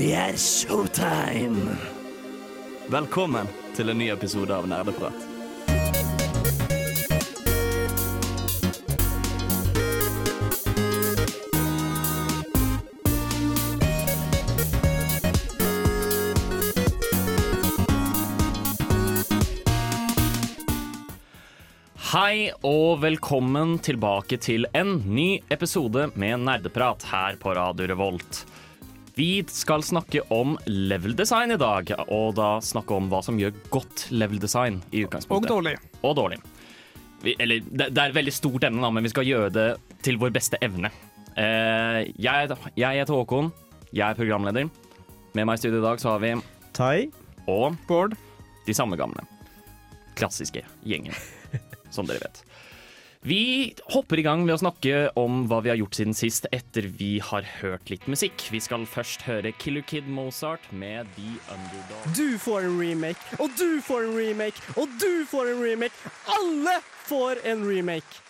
Det er showtime! Velkommen til en ny episode av Nerdeprat. Hei og velkommen tilbake til en ny episode med Nerdeprat her på Radio Revolt. Vi skal snakke om level design i dag, og da snakke om hva som gjør godt level design i Og dårlig. Og dårlig. Vi, eller, det, det er et veldig stort emne, men vi skal gjøre det til vår beste evne. Eh, jeg, jeg heter Håkon. Jeg er programleder. Med meg i studio i dag så har vi Tai. og Bård. de samme gamle. Klassiske gjengen, som dere vet. Vi hopper i gang med å snakke om hva vi har gjort siden sist, etter vi har hørt litt musikk. Vi skal først høre Killer Kid Mozart med The Underdog. Du får en remake, og du får en remake, og du får en remake. Alle får en remake.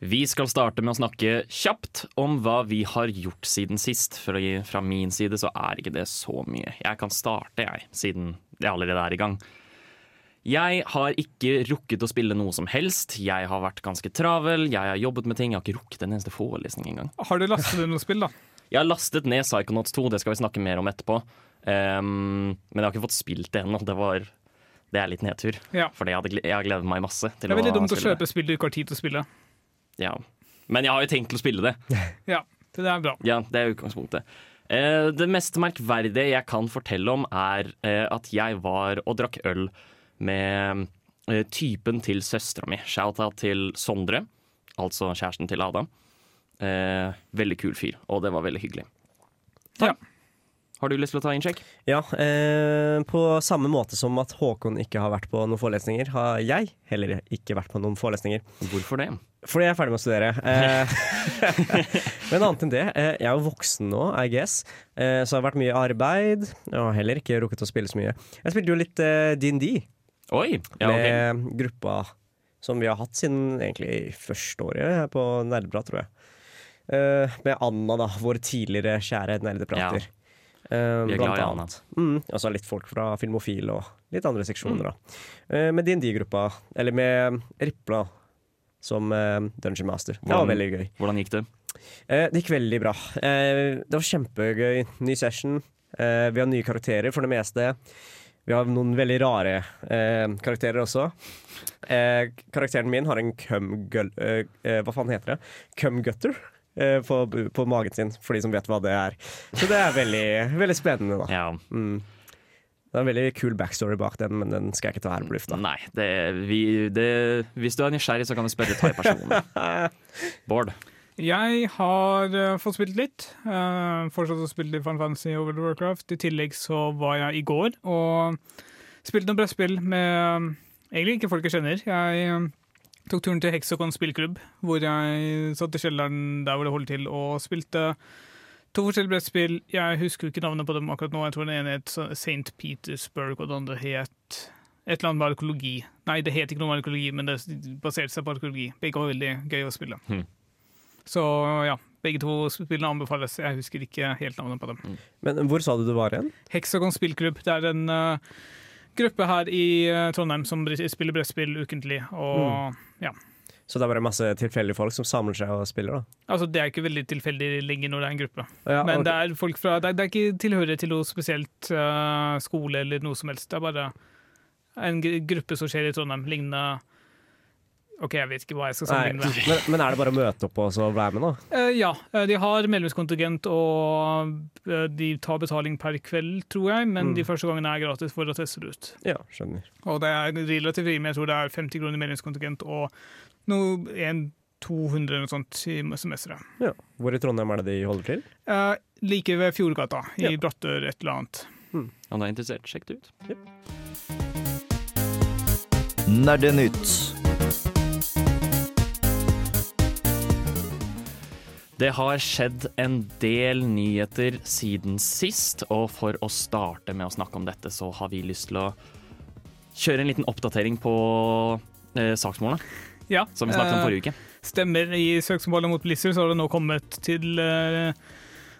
Vi skal starte med å snakke kjapt om hva vi har gjort siden sist. For fra min side så er ikke det så mye. Jeg kan starte, jeg, siden det allerede er i gang. Jeg har ikke rukket å spille noe som helst. Jeg har vært ganske travel, jeg har jobbet med ting. Jeg har ikke rukket en eneste forelesning engang. Har du lastet ned noe spill, da? Jeg har lastet ned Psychonauts 2, det skal vi snakke mer om etterpå. Um, men jeg har ikke fått spilt det ennå. Det, var- det er litt nedtur. Ja. Fordi jeg, hadde, jeg har gledet meg masse til Det er veldig å dumt å kjøpe spill du ikke har tid til å spille. Ja. Men jeg har jo tenkt til å spille det. Ja, det er bra. Ja, det er utgangspunktet. Uh, det mest merkverdige jeg kan fortelle om, er uh, at jeg var og drakk øl med eh, typen til søstera mi. Shout-out til Sondre, altså kjæresten til Adam. Eh, veldig kul fyr, og det var veldig hyggelig. Ja. Har du lyst til å ta innsjekk? Ja, eh, på samme måte som at Håkon ikke har vært på noen forelesninger, har jeg heller ikke vært på noen forelesninger. Hvorfor det? Fordi jeg er ferdig med å studere. Eh, men annet enn det, eh, jeg er jo voksen nå, I guess. Eh, så det har vært mye arbeid. Og heller ikke rukket å spille så mye. Jeg spilte jo litt eh, D&D Oi! Ja, ok. med gruppa som vi har hatt siden egentlig første året her på Nerdeprat, tror jeg. Uh, med Anna, da, vår tidligere kjære nerdeprater. Ja. Vi er glad i Anna. Mm, og så litt folk fra Filmofil og litt andre seksjoner, da. Uh, med DND-gruppa, eller med Ripla som uh, Dungeon Master. Det var veldig gøy. Hvordan gikk det? Eh, det gikk veldig bra. Eh, det var kjempegøy. Ny session. Eh, vi har nye karakterer for det meste. Vi har noen veldig rare eh, karakterer også. Eh, karakteren min har en cumgull... Eh, eh, hva faen heter det? Cumgutter eh, på, på magen sin, for de som vet hva det er. Så det er veldig, veldig spennende, da. Ja. Mm. Det er en veldig kul backstory bak den, men den skal jeg ikke ta her på lufta. Nei, det, vi, det, hvis du er nysgjerrig, så kan du spørre Tai personlig. Bård. Jeg har uh, fått spilt litt. Uh, fortsatt å spille litt Final Fantasy og World of Warcraft. I tillegg så var jeg i går og spilte noen brettspill med eh, egentlig ikke folk jeg kjenner. Jeg eh, tok turen til Hexacon spillklubb, hvor jeg satt i kjelleren der hvor det holder til, og spilte to forskjellige brettspill. Jeg husker jo ikke navnet på dem akkurat nå. Jeg tror den ene het St. Petersburg, og den andre het et eller annet med arkeologi. Nei, det het ikke noe med arkeologi, men det baserte seg på arkeologi. Begge var veldig gøy å spille. Hmm. Så ja, begge to spillene anbefales. Jeg husker ikke helt navnet på dem. Men hvor sa du det var igjen? Hexagon spillklubb. Det er en uh, gruppe her i uh, Trondheim som spiller brettspill ukentlig. Og ja. Så det er bare masse tilfeldige folk som samler seg og spiller, da? Altså, det er ikke veldig tilfeldig lenger når det er en gruppe. Ja, Men okay. det er folk fra Det er, det er ikke tilhører til noe spesielt uh, skole eller noe som helst. Det er bare en gruppe som skjer i Trondheim. Lignende OK, jeg vet ikke hva jeg skal sammenligne med. men, men er det bare å møte opp og så være med, da? Uh, ja, eh, de har medlemskontingent, og eh, de tar betaling per kveld, tror jeg. Men Mm. de første gangene er gratis for å teste det ut. Ja, skjønner. Og det er relativt rimelig. Jeg tror det er 50 kroner medlemskontingent og noe, en 200 eller noe sånt i semesteret. Ja. Hvor i Trondheim er det de holder til? Uh, like ved Fjordgata, i Ja. Brattør et eller annet. Om du er interessert, sjekk det ut. Nerdenytt. Det har skjedd en del nyheter siden sist, og for å starte med å snakke om dette, så har vi lyst til å kjøre en liten oppdatering på eh, saksmålene, Ja, som vi snakket om eh, forrige uke. Stemmer. I søksmålet mot Blizzard så har det nå kommet til eh,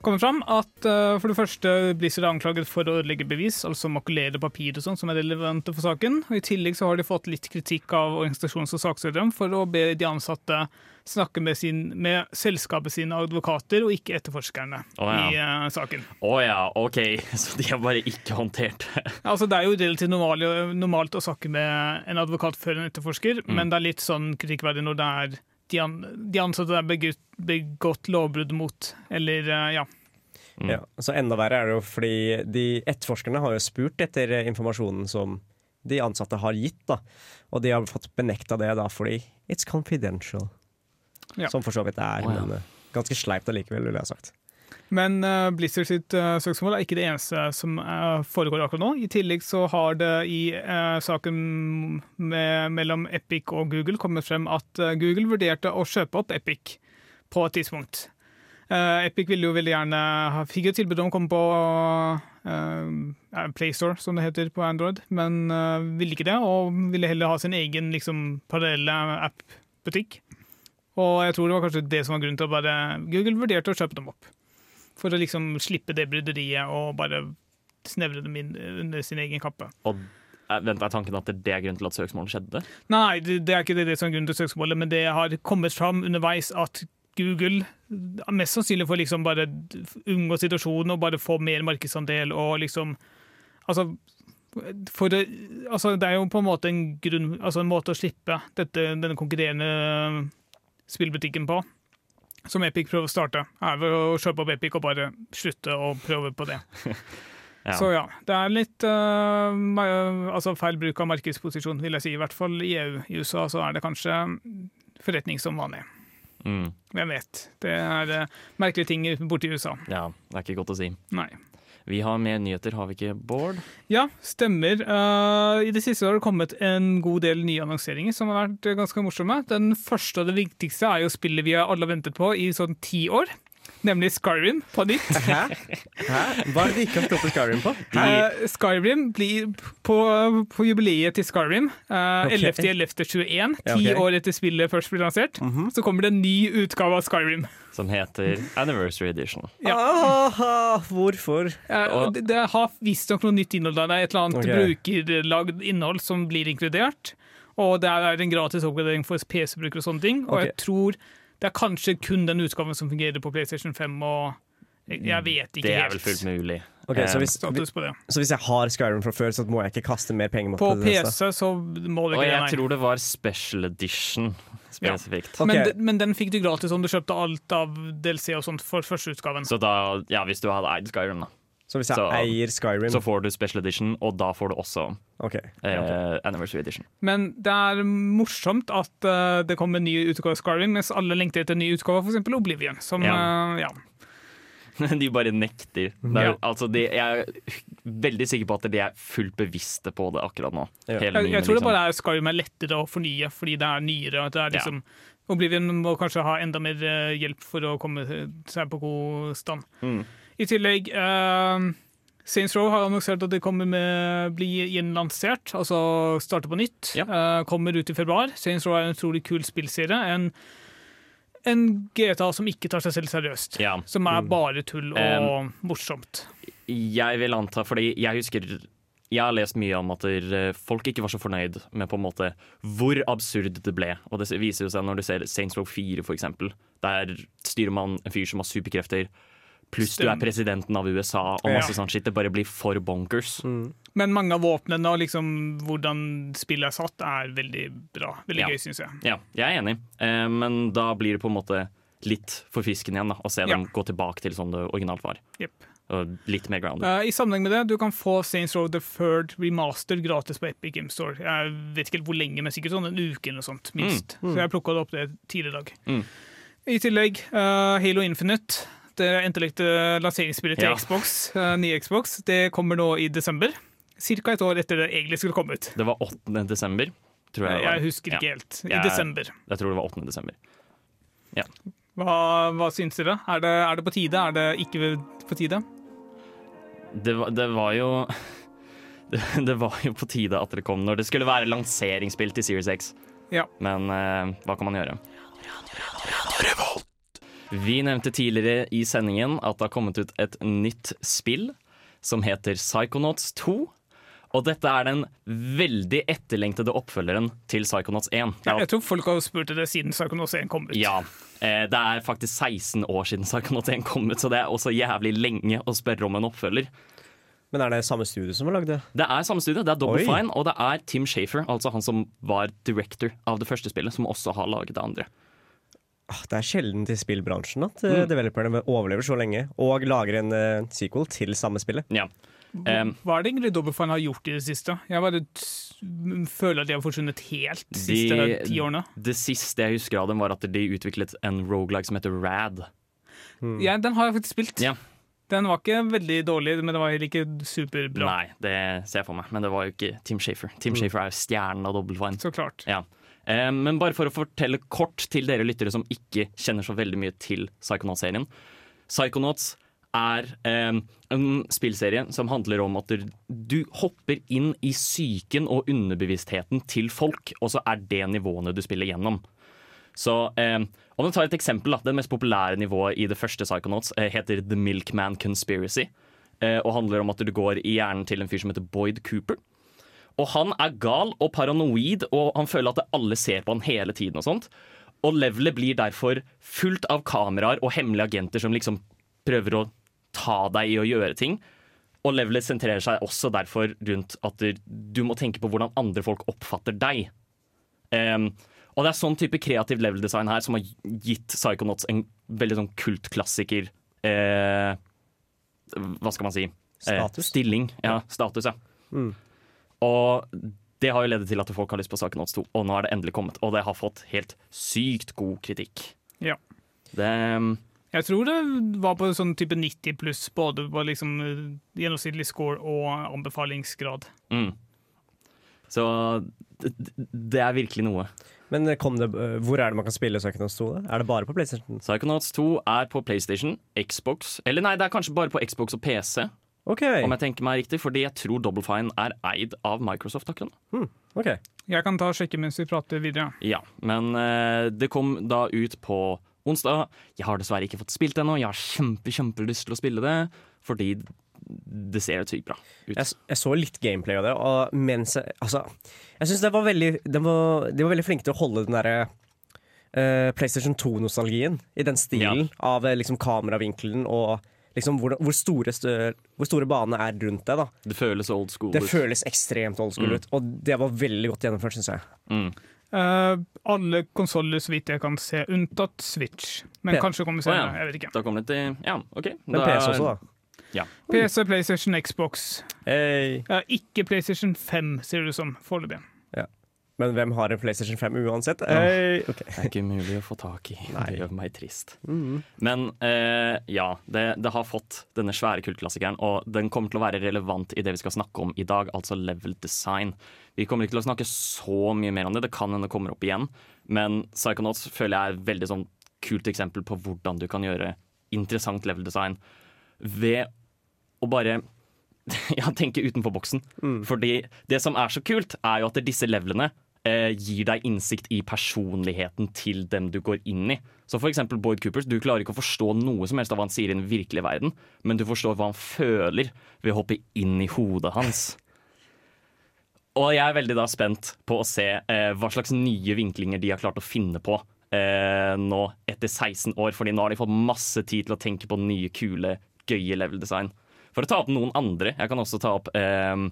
kommet fram at eh, for det første Blizzard er anklaget for å ødelegge bevis, altså makulere papir og sånn som er relevante for saken. Og I tillegg så har de fått litt kritikk av organisasjonen som saksøker dem for å be de ansatte snakke med, sin, med selskapet sine advokater og ikke etterforskerne oh, ja. i uh, saken. Å ja, OK. Så de har bare ikke håndtert det. Altså, det er jo relativt normalt, normalt å snakke med en advokat før en etterforsker, Mm. men det er litt sånn kritikkverdig når det er de, an, de ansatte er begått, begått lovbrudd mot, eller uh, ja. Mm. Ja, så enda verre er det jo fordi de etterforskerne har jo spurt etter informasjonen som de ansatte har gitt, da. Og de har fått benekta det da fordi it's confidential. Ja. Som for så vidt er, ja. men ganske sleipt allikevel, ville jeg ha sagt. Men uh, Blizzard sitt uh, søksmål er ikke det eneste som uh, foregår akkurat nå. I tillegg så har det i saken med, mellom Epic og Google kommet frem at Google vurderte å kjøpe opp Epic på et tidspunkt. Eh, Epic ville jo veldig gjerne ha, fikk jo tilbud om å komme på uh, PlayStore, som det heter på Android, men ville ikke det, og ville heller ha sin egen liksom, parallelle app-butikk. Og jeg tror det var kanskje det som var grunnen til å bare Google vurderte å kjøpe dem opp. For å liksom slippe det bryderiet og bare snevre dem inn under sin egen kappe. Og eh, vent, Er tanken at det er grunnen til at søksmålet skjedde? Nei, det, det er ikke det, det som er grunnen til søksmålet, men det har kommet fram underveis at Google mest sannsynlig for liksom bare unngå situasjonen og bare få mer markedsandel og liksom Altså, for det, altså det er jo på en måte en, grunn, altså en måte å slippe dette, denne konkurrerende spillbutikken på. Som Epic prøver å starte, er ved å kjøpe opp Epic og bare slutte å prøve på det. Ja. Så ja, det er litt uh, altså feil bruk av markedsposisjon, vil jeg si. I hvert fall i EU. I USA så er det kanskje forretning som vanlig. Mm. Hvem vet. Det er uh, merkelige ting borti USA. ja, det er ikke godt å si. Nei. Vi har mer nyheter, har vi ikke, Bård? Ja, stemmer. Uh, I det siste har det kommet en god del nye annonseringer som har vært ganske morsomme. Den første og det viktigste er jo spillet vi alle ventet på i sånn ti år. Nemlig Skyrim på nytt. Hæ? Hæ? Hva er det de ikke har stoppet Skyrim på? Eh, Skyrim blir på, på jubileet til Skyrim, uh, okay. 11.11.21, ti Ja, ok. år etter spillet først ble lansert, så kommer det en ny utgave av Skyrim. Som heter Anniversary Edition. Ja. Aha, hvorfor? Uh, og det, det har visstnok noe nytt innhold der. Det er et eller annet okay. brukerlagd innhold som blir inkludert. Og det er en gratis oppgradering for PC-brukere og sånne ting. Og okay. jeg tror det er kanskje kun den utgaven som fungerer på PlayStation 5 og jeg, jeg vet ikke helt. Det er vel fullt mulig. Okay, så, Eh, hvis, vi, så hvis jeg har Skyrim fra før, så må jeg ikke kaste mer penger mot På det På PC så må det ikke det, jeg nei. tror det var special edition spesifikt. Ok. Men, de- men den fikk du gratis om du kjøpte alt av DLC og sånt for første utgaven. Så da, ja, hvis du hadde eid Skyrim, da, Så hvis jeg Så- eier Skyrim så får du special edition, og da får du også okay. eh, Anniversary edition. Men det er morsomt at uh, det kommer en ny utgave av Skyrim, mens alle lengter etter en ny utgave av f.eks. Oblivion. Som, Ja. Uh, ja. De bare nekter. Det er, Ja. altså, de, jeg er veldig sikker på at de er fullt bevisste på det akkurat nå. Ja. Hele Jeg, jeg tror det liksom. bare er Skyrim er lettere å fornye fordi det er nyere. At det er Ja. liksom, Oblivion må kanskje ha enda mer hjelp for å komme seg på god stand. Mm. I tillegg uh, Saints Row har annonsert at det kommer med bli gjenlansert, altså starte på nytt. Ja. Uh, kommer ut i februar. Saints Row er en utrolig kul spillserie. En, en GTA som ikke tar seg selv seriøst. Ja. Som er bare tull og Um, morsomt. Jeg vil anta, fordi jeg husker jeg har lest mye om at der, folk ikke var så fornøyd med på en måte hvor absurd det ble. Og det viser jo seg når du ser Saints Row 4, for eksempel. Der styrer man en fyr som har superkrefter, pluss du er presidenten av USA og masse Ja. sånn shit. Det bare blir for bonkers. Men mange av våpnene og liksom hvordan spillet er satt, er veldig bra. Veldig Ja. gøy, syns jeg. Ja, jeg er enig, eh, men da blir det på en måte litt for fisken igjen da, å se Ja. dem gå tilbake til sånn det originalt var. Yep. Og litt mer grounded. Eh, I sammenheng med det, du kan få Saints Row The Third Remaster gratis på Epic Game Store. Jeg vet ikke helt hvor lenge, men sikkert sånn en uke eller noe sånt, minst. Så jeg plukka det opp det tidligere i dag. Mm. I tillegg, uh, Halo Infinite, det endtelegte lanseringsspillet til Ja. Xbox, eh, nye Xbox, det kommer nå i desember. Cirka et år etter det egentlig skulle komme ut. Det var 8. desember, tror jeg. det var. Jeg husker ikke Ja. helt. I Jeg- desember. Jeg tror det var 8. desember. Hva, hva syns dere? Er det, er det på tide? Er det ikke på tide? Det var, det var jo det, det var jo på tide at det kom når det skulle være lanseringsspill til Series X. Ja. Men uh, hva kan man gjøre? Vi nevnte tidligere i sendingen at det har kommet ut et nytt spill som heter Psychonauts 2. Og dette er den veldig etterlengtede oppfølgeren til Psychonauts 1. Det er Jeg tror folk har spurt det siden Psychonauts 1 kom ut. Ja. eh, Det er faktisk 16 år siden Psychonauts 1 kom ut, så det er også jævlig lenge å spørre om en oppfølger. Men er det samme studio som har lagd det? Det er samme studie, det er Double Oi. Fine, og det er Tim Shafer, altså han som var director av det første spillet, som også har laget det andre. Ah, Det er sjelden til spillbransjen at eh, Mm. developerne overlever så lenge og lager en uh, sequel til samme spillet. Ja. Um, Hva er det egentlig Double Fine har gjort i det siste? Jeg bare t- føler at de har forsvunnet helt de siste ti årene. Det siste jeg husker av dem, var at de utviklet en roguelike som heter Rad. Ja, den har jeg faktisk spilt. Mm. Ja. Den var ikke veldig dårlig, men den var heller ikke superbra. Nei, det ser jeg for meg, men det var jo ikke Tim Shafer. Tim Shafer er jo stjernen av Double Så klart. Ja. Men bare for å fortelle kort til dere lyttere som ikke kjenner så veldig mye til Psychonauts-serien. Psychonauts er eh, en spillserie som handler om at du- hopper inn i psyken og underbevisstheten til folk, og så er det nivåene du spiller gjennom. Så eh, Om du tar et eksempel, Det mest populære nivået i det første Psychonauts eh, heter The Milkman Conspiracy. Eh, og handler om at du går i hjernen til en fyr som heter Boyd Cooper. Og han er gal og paranoid, og han føler at alle ser på han hele tiden. Og sånt Og levelet blir derfor fullt av kameraer og hemmelige agenter som liksom prøver å ta deg i å gjøre ting. Og levelet sentrerer seg også derfor rundt at du- må tenke på hvordan andre folk oppfatter deg. Um, og det er sånn type kreativ level-design her som har gitt Psychonauts en veldig sånn kultklassiker eh, Hva skal man si? Eh, Status? stilling. Ja, status, ja. Mm. Og det har jo ledet til at folk har lyst på Psychonauts 2, og nå er det endelig kommet. Og det har fått helt sykt god kritikk. Ja. Det Jeg tror det var på sånn type 90 pluss, både på liksom eh, gjennomsnittlig score og anbefalingsgrad. mm. Så det, det er virkelig noe. Men eh, kom det, eh, hvor er det man kan spille Psychonauts 2? da? Er det bare på PlayStation? Psychonauts 2 er på PlayStation, Xbox Eller nei, det er kanskje bare på Xbox og PC, OK. om jeg tenker meg riktig, fordi jeg tror Double Fine er eid av Microsoft akkurat nå. ok. Jeg kan ta og sjekke mens vi prater videre. Ja, men uh, det kom da ut på onsdag. Jeg har dessverre ikke fått spilt det ennå. Jeg har kjempe, kjempelyst til å spille det, fordi det ser sykt bra ut. Jeg, jeg så litt gameplay av det, og mens jeg Altså, jeg syns det var veldig de var, de var veldig flinke til å holde den derre uh, PlayStation 2-nostalgien i den stilen av eh, liksom kameravinkelen og liksom hvor, hvor, store, hvor store banene er rundt det. da Det føles old school Det ut. føles ekstremt old school Mm. ut, og det var veldig godt gjennomført, syns jeg. Mm. Uh, alle konsoller, så vidt jeg kan se, unntatt Switch. Men P kanskje kommer Å, ja. Jeg vet ikke. Da kommer det til Ja, OK. Men Da PC er- også, da. PC, PlayStation, Xbox. Hey. Uh, ikke PlayStation 5, ser det ut som, foreløpig. Men hvem har en PlayStation 5 uansett? Hey. okay. Det er ikke umulig å få tak i. Nei. Det gjør meg trist. Mhm. Men eh, ja, det, det har fått denne svære kultklassikeren, og den kommer til å være relevant i det vi skal snakke om i dag, altså level design. Vi kommer ikke til å snakke så mye mer om det, det kan hende det kommer opp igjen, men Psychonauts føler jeg er et veldig sånn kult eksempel på hvordan du kan gjøre interessant level design ved å bare ja, tenke utenfor boksen. Fordi det som er så kult, er jo at disse levelene eh, gir deg innsikt i personligheten til dem du går inn i. Så for eksempel Boyd Coopers, du klarer ikke å forstå noe som helst av hva han sier i den virkelige verden, men du forstår hva han føler ved å hoppe inn i hodet hans. Og jeg er veldig da spent på å se eh, hva slags nye vinklinger de har klart å finne på eh, nå etter 16 år, fordi nå har de fått masse tid til å tenke på nye, kule, gøye level design. For å ta opp noen andre, jeg kan også ta opp eh,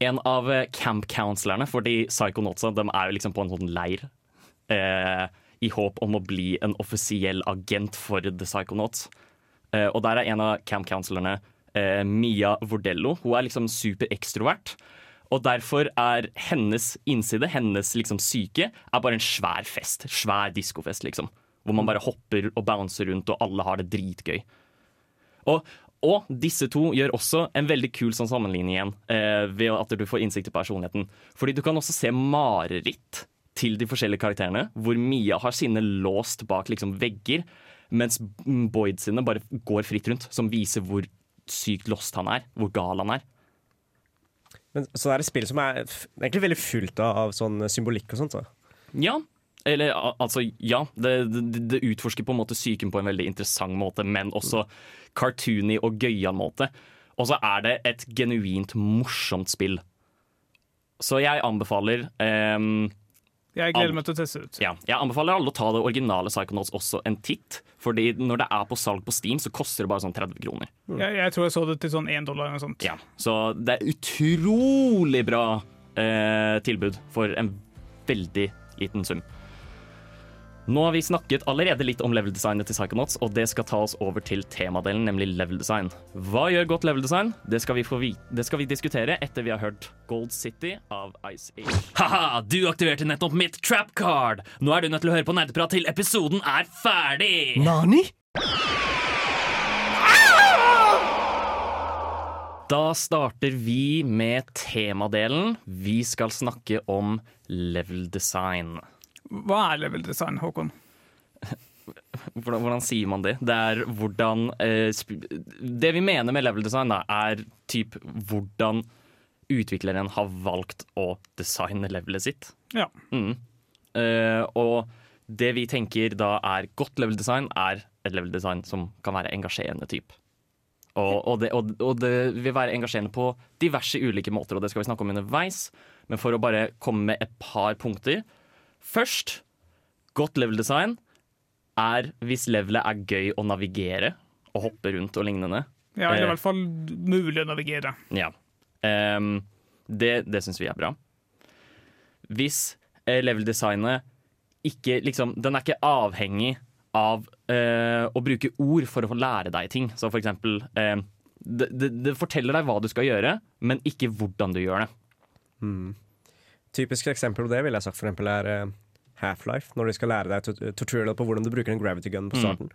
en av eh, camp counselorene, fordi Psychonautsa de er jo liksom på en sånn leir. Eh, I håp om å bli en offisiell agent for The Psychonauts. Eh, og der er en av camp counselorene eh, Mia Vordello. Hun er liksom superekstrovert. Og derfor er hennes innside, hennes liksom syke, er bare en svær fest. Svær diskofest, liksom. Hvor man bare hopper og bouncer rundt, og alle har det dritgøy. Og, og disse to gjør også en veldig kul sånn sammenligning igjen, eh, ved at du får innsikt i personligheten. Fordi du kan også se mareritt til de forskjellige karakterene, hvor Mia har sine låst bak liksom vegger, mens Boyd sine bare går fritt rundt, som viser hvor sykt lost han er, hvor gal han er. Men, så det er et spill som er egentlig veldig fullt av, av sånn symbolikk og sånt. Så. Ja, Eller altså, ja. Det, det, det utforsker på en måte psyken på en veldig interessant måte, men også cartoony og gøyal måte. Og så er det et genuint morsomt spill. Så jeg anbefaler um, Jeg gleder meg til å teste det ut. ja, jeg anbefaler alle å ta det originale Psychonauts også en titt. Fordi når det er på salg på Steam, så koster det bare sånn 30 kroner. Jeg, jeg tror jeg så det til sånn 1 dollar eller noe sånt. Ja, Så det er utrolig bra eh, tilbud for en veldig liten sum. Nå har vi snakket allerede litt om level-designet til Psychonauts, og det skal ta oss over til temadelen, nemlig level design. Hva gjør godt level design? Det det skal vi diskutere etter vi har hørt Gold City av Ice Age. Ha-ha, du aktiverte nettopp mitt trap card! Nå er du nødt til å høre på nerdeprat til episoden er ferdig! Nani? Da starter vi med temadelen. Vi skal snakke om level design. Hva er level design, Håkon? Hvordan, hvordan sier man det? Det er hvordan eh, Det vi mener med level design, da, er typ hvordan utvikleren har valgt å designe levelet sitt. Ja. Mm. Eh, og det vi tenker da er godt level design, er et level design som kan være engasjerende type. Og, og, det, og, og det vil være engasjerende på diverse ulike måter, og det skal vi snakke om underveis. Men for å bare komme med et par punkter. Først, godt level design er hvis levelet er gøy å navigere og hoppe rundt og lignende. ja eller Eh. i hvert fall mulig å navigere. Ja. Um, det det syns vi er bra. Hvis eh, level-designet ikke liksom Den er ikke avhengig av uh, å bruke ord for å lære deg ting. Så for eksempel uh, det, det, det forteller deg hva du skal gjøre, men ikke hvordan du gjør det. Typisk eksempel på det vil jeg sagt for eksempel er eh, Half-Life, når du skal lære deg tut- tutorial på hvordan du bruker en gravity gun på starten.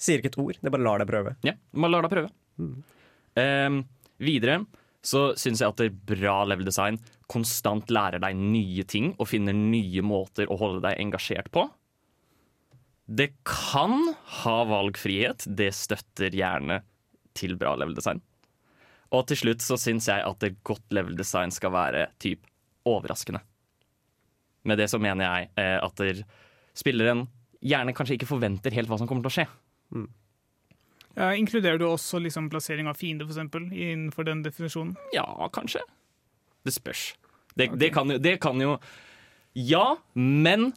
Sier ikke et ord, det bare lar deg prøve. Ja, Man lar deg prøve. Ehm, videre så syns jeg at det er bra level design konstant lærer deg nye ting og finner nye måter å holde deg engasjert på. Det kan ha valgfrihet. Det støtter gjerne til bra level design. Og til slutt så syns jeg at et godt level design skal være typ overraskende. Med det så mener jeg eh, at der spilleren gjerne kanskje ikke forventer helt hva som kommer til å skje. Ja, inkluderer du også liksom plassering av fiender, for eksempel, innenfor den definisjonen? Ja, kanskje. Det spørs. Det, det, kan jo, det kan jo Ja, men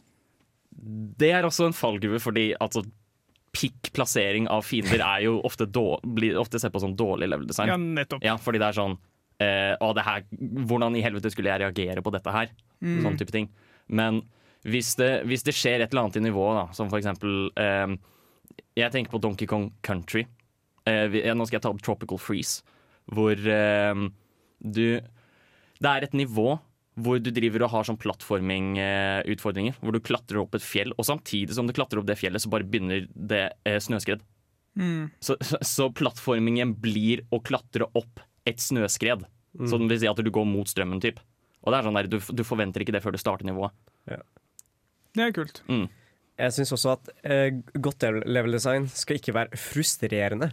det er også en fallgruve, fordi altså pikk plassering av fiender er jo ofte, då, blir ofte sett på som dårlig level design. Ja, nettopp. Ja, fordi det er sånn eh, å, det her, Hvordan i helvete skulle jeg reagere på dette her? Sånn type ting. Men hvis det, hvis det skjer et eller annet i nivået, da, som for eksempel eh, Jeg tenker på Donkey Kong Country. Eh, vi, nå skal jeg ta opp Tropical Freeze, hvor eh, du Det er et nivå hvor du driver og har sånn plattforming-utfordringer. Hvor du klatrer opp et fjell, og samtidig som du klatrer opp det fjellet, så bare begynner det eh, snøskred. Mm. Så, så, så plattformingen blir å klatre opp et snøskred. Så det vil si at du går mot strømmen, typ. Og det er sånn der, du, du forventer ikke det før du starter nivået. Det er kult. Jeg syns også at eh, godt level- design skal ikke være frustrerende.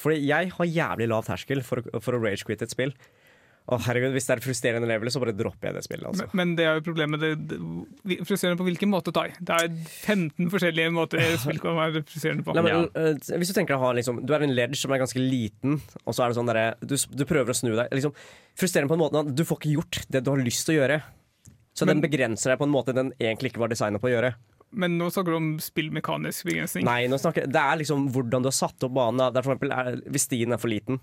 Fordi jeg har jævlig lav terskel for, for å rage-quitte et spill. Og herregud, Hvis det er frustrerende level, så bare dropper jeg det spillet. altså. Men, men det er jo problemet. Det, det, frustrerende på hvilken måte, Tai? Det er 15 forskjellige måter spill kan være frustrerende på. Nei, men, ja. hvis Du tenker å ha liksom, Du er en ledge som er ganske liten, og så er det sånn derre du, du prøver å snu deg. Liksom, frustrerende på en måte at du får ikke gjort det du har lyst til å gjøre. Så Men- den begrenser deg på en måte den egentlig ikke var designa på å gjøre. Men nå snakker du om spillmekanisk begrensning. Nei, nå snakker, Det er liksom hvordan du har satt opp banen. for eksempel, er, hvis stien er for liten,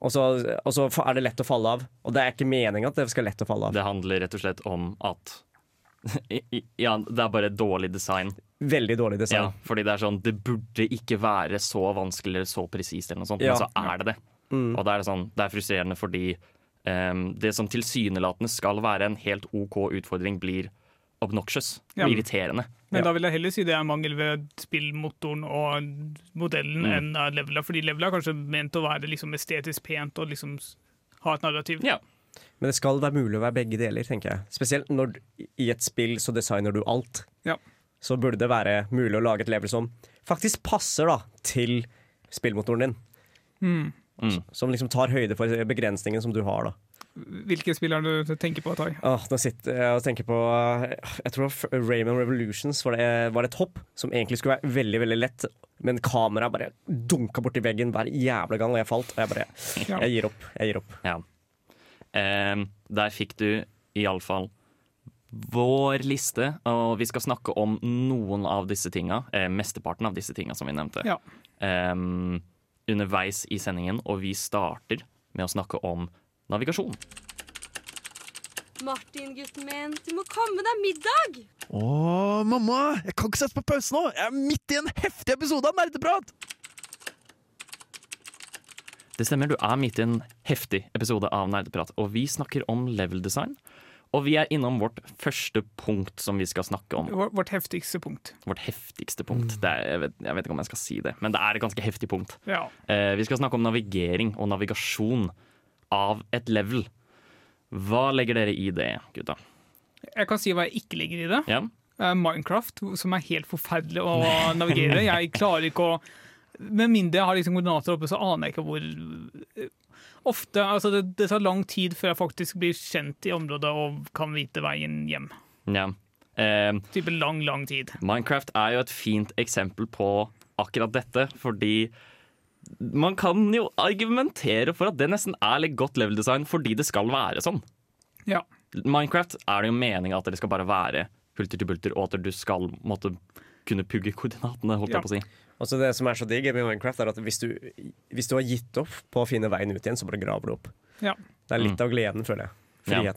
og så, og så er det lett å falle av. Og det er ikke meninga at det skal lett å falle av. Det handler rett og slett om at Ja, det er bare dårlig design. Veldig dårlig Ja, design. fordi det er sånn Det burde ikke være så vanskelig eller så presist, eller noe sånt, Ja. men så er det det. Mm. Og det er, sånn, det er frustrerende fordi um, det som tilsynelatende skal være en helt OK utfordring, blir obnoxious. Ja. Irriterende. Men da vil jeg heller si det er mangel ved spillmotoren og modellen Mm. enn av levela, fordi levela er kanskje ment å være liksom estetisk pent og liksom ha et narrativ. Ja. Men det skal være mulig å være begge deler, tenker jeg. Spesielt når i et spill så designer du alt. Ja. Så burde det være mulig å lage et level som faktisk passer da til spillmotoren din. Mm. Mm. Som liksom tar høyde for begrensningen som du har. da Hvilke spill er du tenker på, Tai? Ah, nå sitter jeg og tenker på Jeg tror Rayman Revolutions var det, var det et hopp som egentlig skulle være veldig veldig lett, men kameraet bare dunka borti veggen hver jævla gang, og jeg falt. Og jeg bare Ja. Jeg gir opp. Jeg gir opp. Ja. Ehm, der fikk du iallfall vår liste, og vi skal snakke om noen av disse tinga. Eh, mesteparten av disse tinga som vi nevnte. Ja. Ehm, underveis i sendingen, og vi starter med å snakke om navigasjon. Martin, gutten min, du må komme deg middag! Å, mamma! Jeg kan ikke sette på pause nå! Jeg er midt i en heftig episode av Nerdeprat! Det stemmer, du er midt i en heftig episode av Nerdeprat, og vi snakker om level design. Og vi er innom vårt første punkt som vi skal snakke om. Vår- Vårt heftigste punkt. Vårt heftigste punkt. Det er, jeg, vet, jeg vet ikke om jeg skal si det, men det er et ganske heftig punkt. Ja. Eh, vi skal snakke om navigering og navigasjon av et level. Hva legger dere i det, gutta? Jeg kan si hva jeg ikke legger i det. Ja? Minecraft, som er helt forferdelig å navigere. Jeg klarer ikke å Med mindre jeg har liksom koordinater oppe, så aner jeg ikke hvor Ofte, altså det, det tar lang tid før jeg faktisk blir kjent i området og kan vite veien hjem. ja. Eh, Type lang, lang tid. Minecraft er jo et fint eksempel på akkurat dette, fordi man kan jo argumentere for at det nesten er litt godt level design fordi det skal være sånn. Ja. Minecraft er det jo meninga at det skal bare være hulter til bulter, og at du skal måtte kunne pugge koordinatene, holdt Ja. jeg på å si. Altså det som er så digg med Minecraft, er at hvis du, hvis du har gitt opp på å finne veien ut igjen, så bare graver du opp. Ja. Det er litt av gleden, føler jeg. Ja.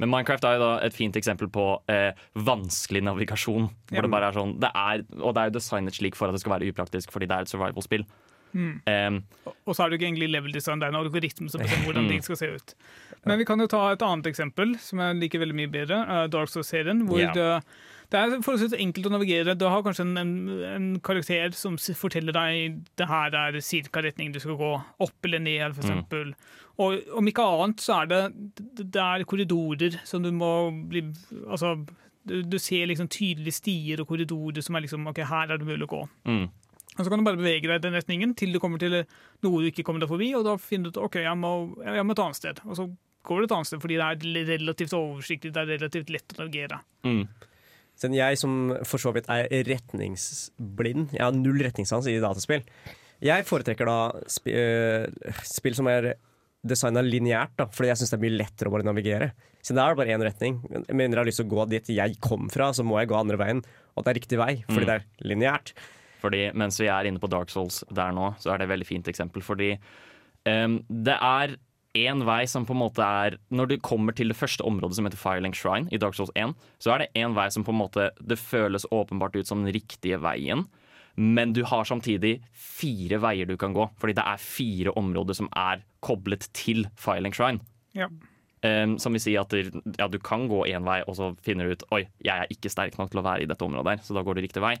Men Minecraft er jo da et fint eksempel på eh, vanskelig navigasjon. Hvor Ja. det bare er sånn, det er, Og det er jo designet slik for at det skal være upraktisk, fordi det er et survival-spill. Mm. Um, Og så er det ikke egentlig level design, det er en algoritme som bestemmer hvordan ting skal se ut. Men vi kan jo ta et annet eksempel, som jeg liker veldig mye bedre. uh, Dark Souls-serien. hvor yeah. det, det er forholdsvis enkelt å navigere. Du har kanskje en, en, en karakter som forteller deg det her er cirka retningen du skal gå. Opp eller ned, f.eks. Mm. Og om ikke annet så er det, det er korridorer som du må bli Altså, du, du ser liksom tydelige stier og korridorer som er liksom OK, her er det mulig å gå. mm, Og så kan du bare bevege deg i den retningen til du kommer til noe du ikke kommer deg forbi, og da finner du ut ok, jeg må, jeg må et annet sted. Og så går du et annet sted fordi det er relativt oversiktlig, det er relativt lett å navigere. mm, Siden jeg som for så vidt er retningsblind, jeg har null retningssans i dataspill, jeg foretrekker da sp øh, spill som er designa lineært, da, fordi jeg syns det er mye lettere å bare navigere. Så det er bare én retning. Men mindre jeg har lyst til å gå dit jeg kom fra, så må jeg gå andre veien. Og det er riktig vei, fordi Mm. det er lineært. Fordi mens vi er inne på Dark Souls der nå, så er det et veldig fint eksempel. Fordi um, det er én vei som på en måte er Når du kommer til det første området som heter Firelink Shrine i Dark Souls 1, så er det én vei som på en måte Det føles åpenbart ut som den riktige veien. Men du har samtidig fire veier du kan gå, fordi det er fire områder som er koblet til Firelink Shrine. Ja. Um, som vil si at ja, du kan gå én vei, og så finner du ut Oi, jeg er ikke sterk nok til å være i dette området her, så da går du riktig vei.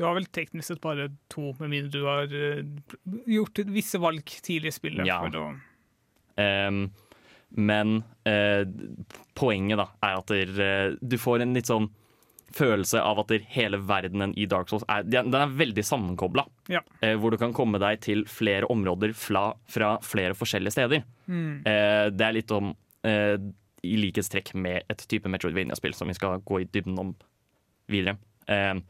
Du har vel teknisk sett bare to, med mindre du har uh, gjort visse valg tidlig i spillet. Ja. Um, men uh, poenget da er at der, uh, du får en litt sånn følelse av at der, hele verdenen i Dark Souls er, den er veldig sammenkobla. Ja. Hvor du kan komme deg til flere områder fra, fra flere forskjellige steder. mm, det er litt om i likhetstrekk med et type Metroidvania-spill som vi skal gå i dybden om videre. Anna-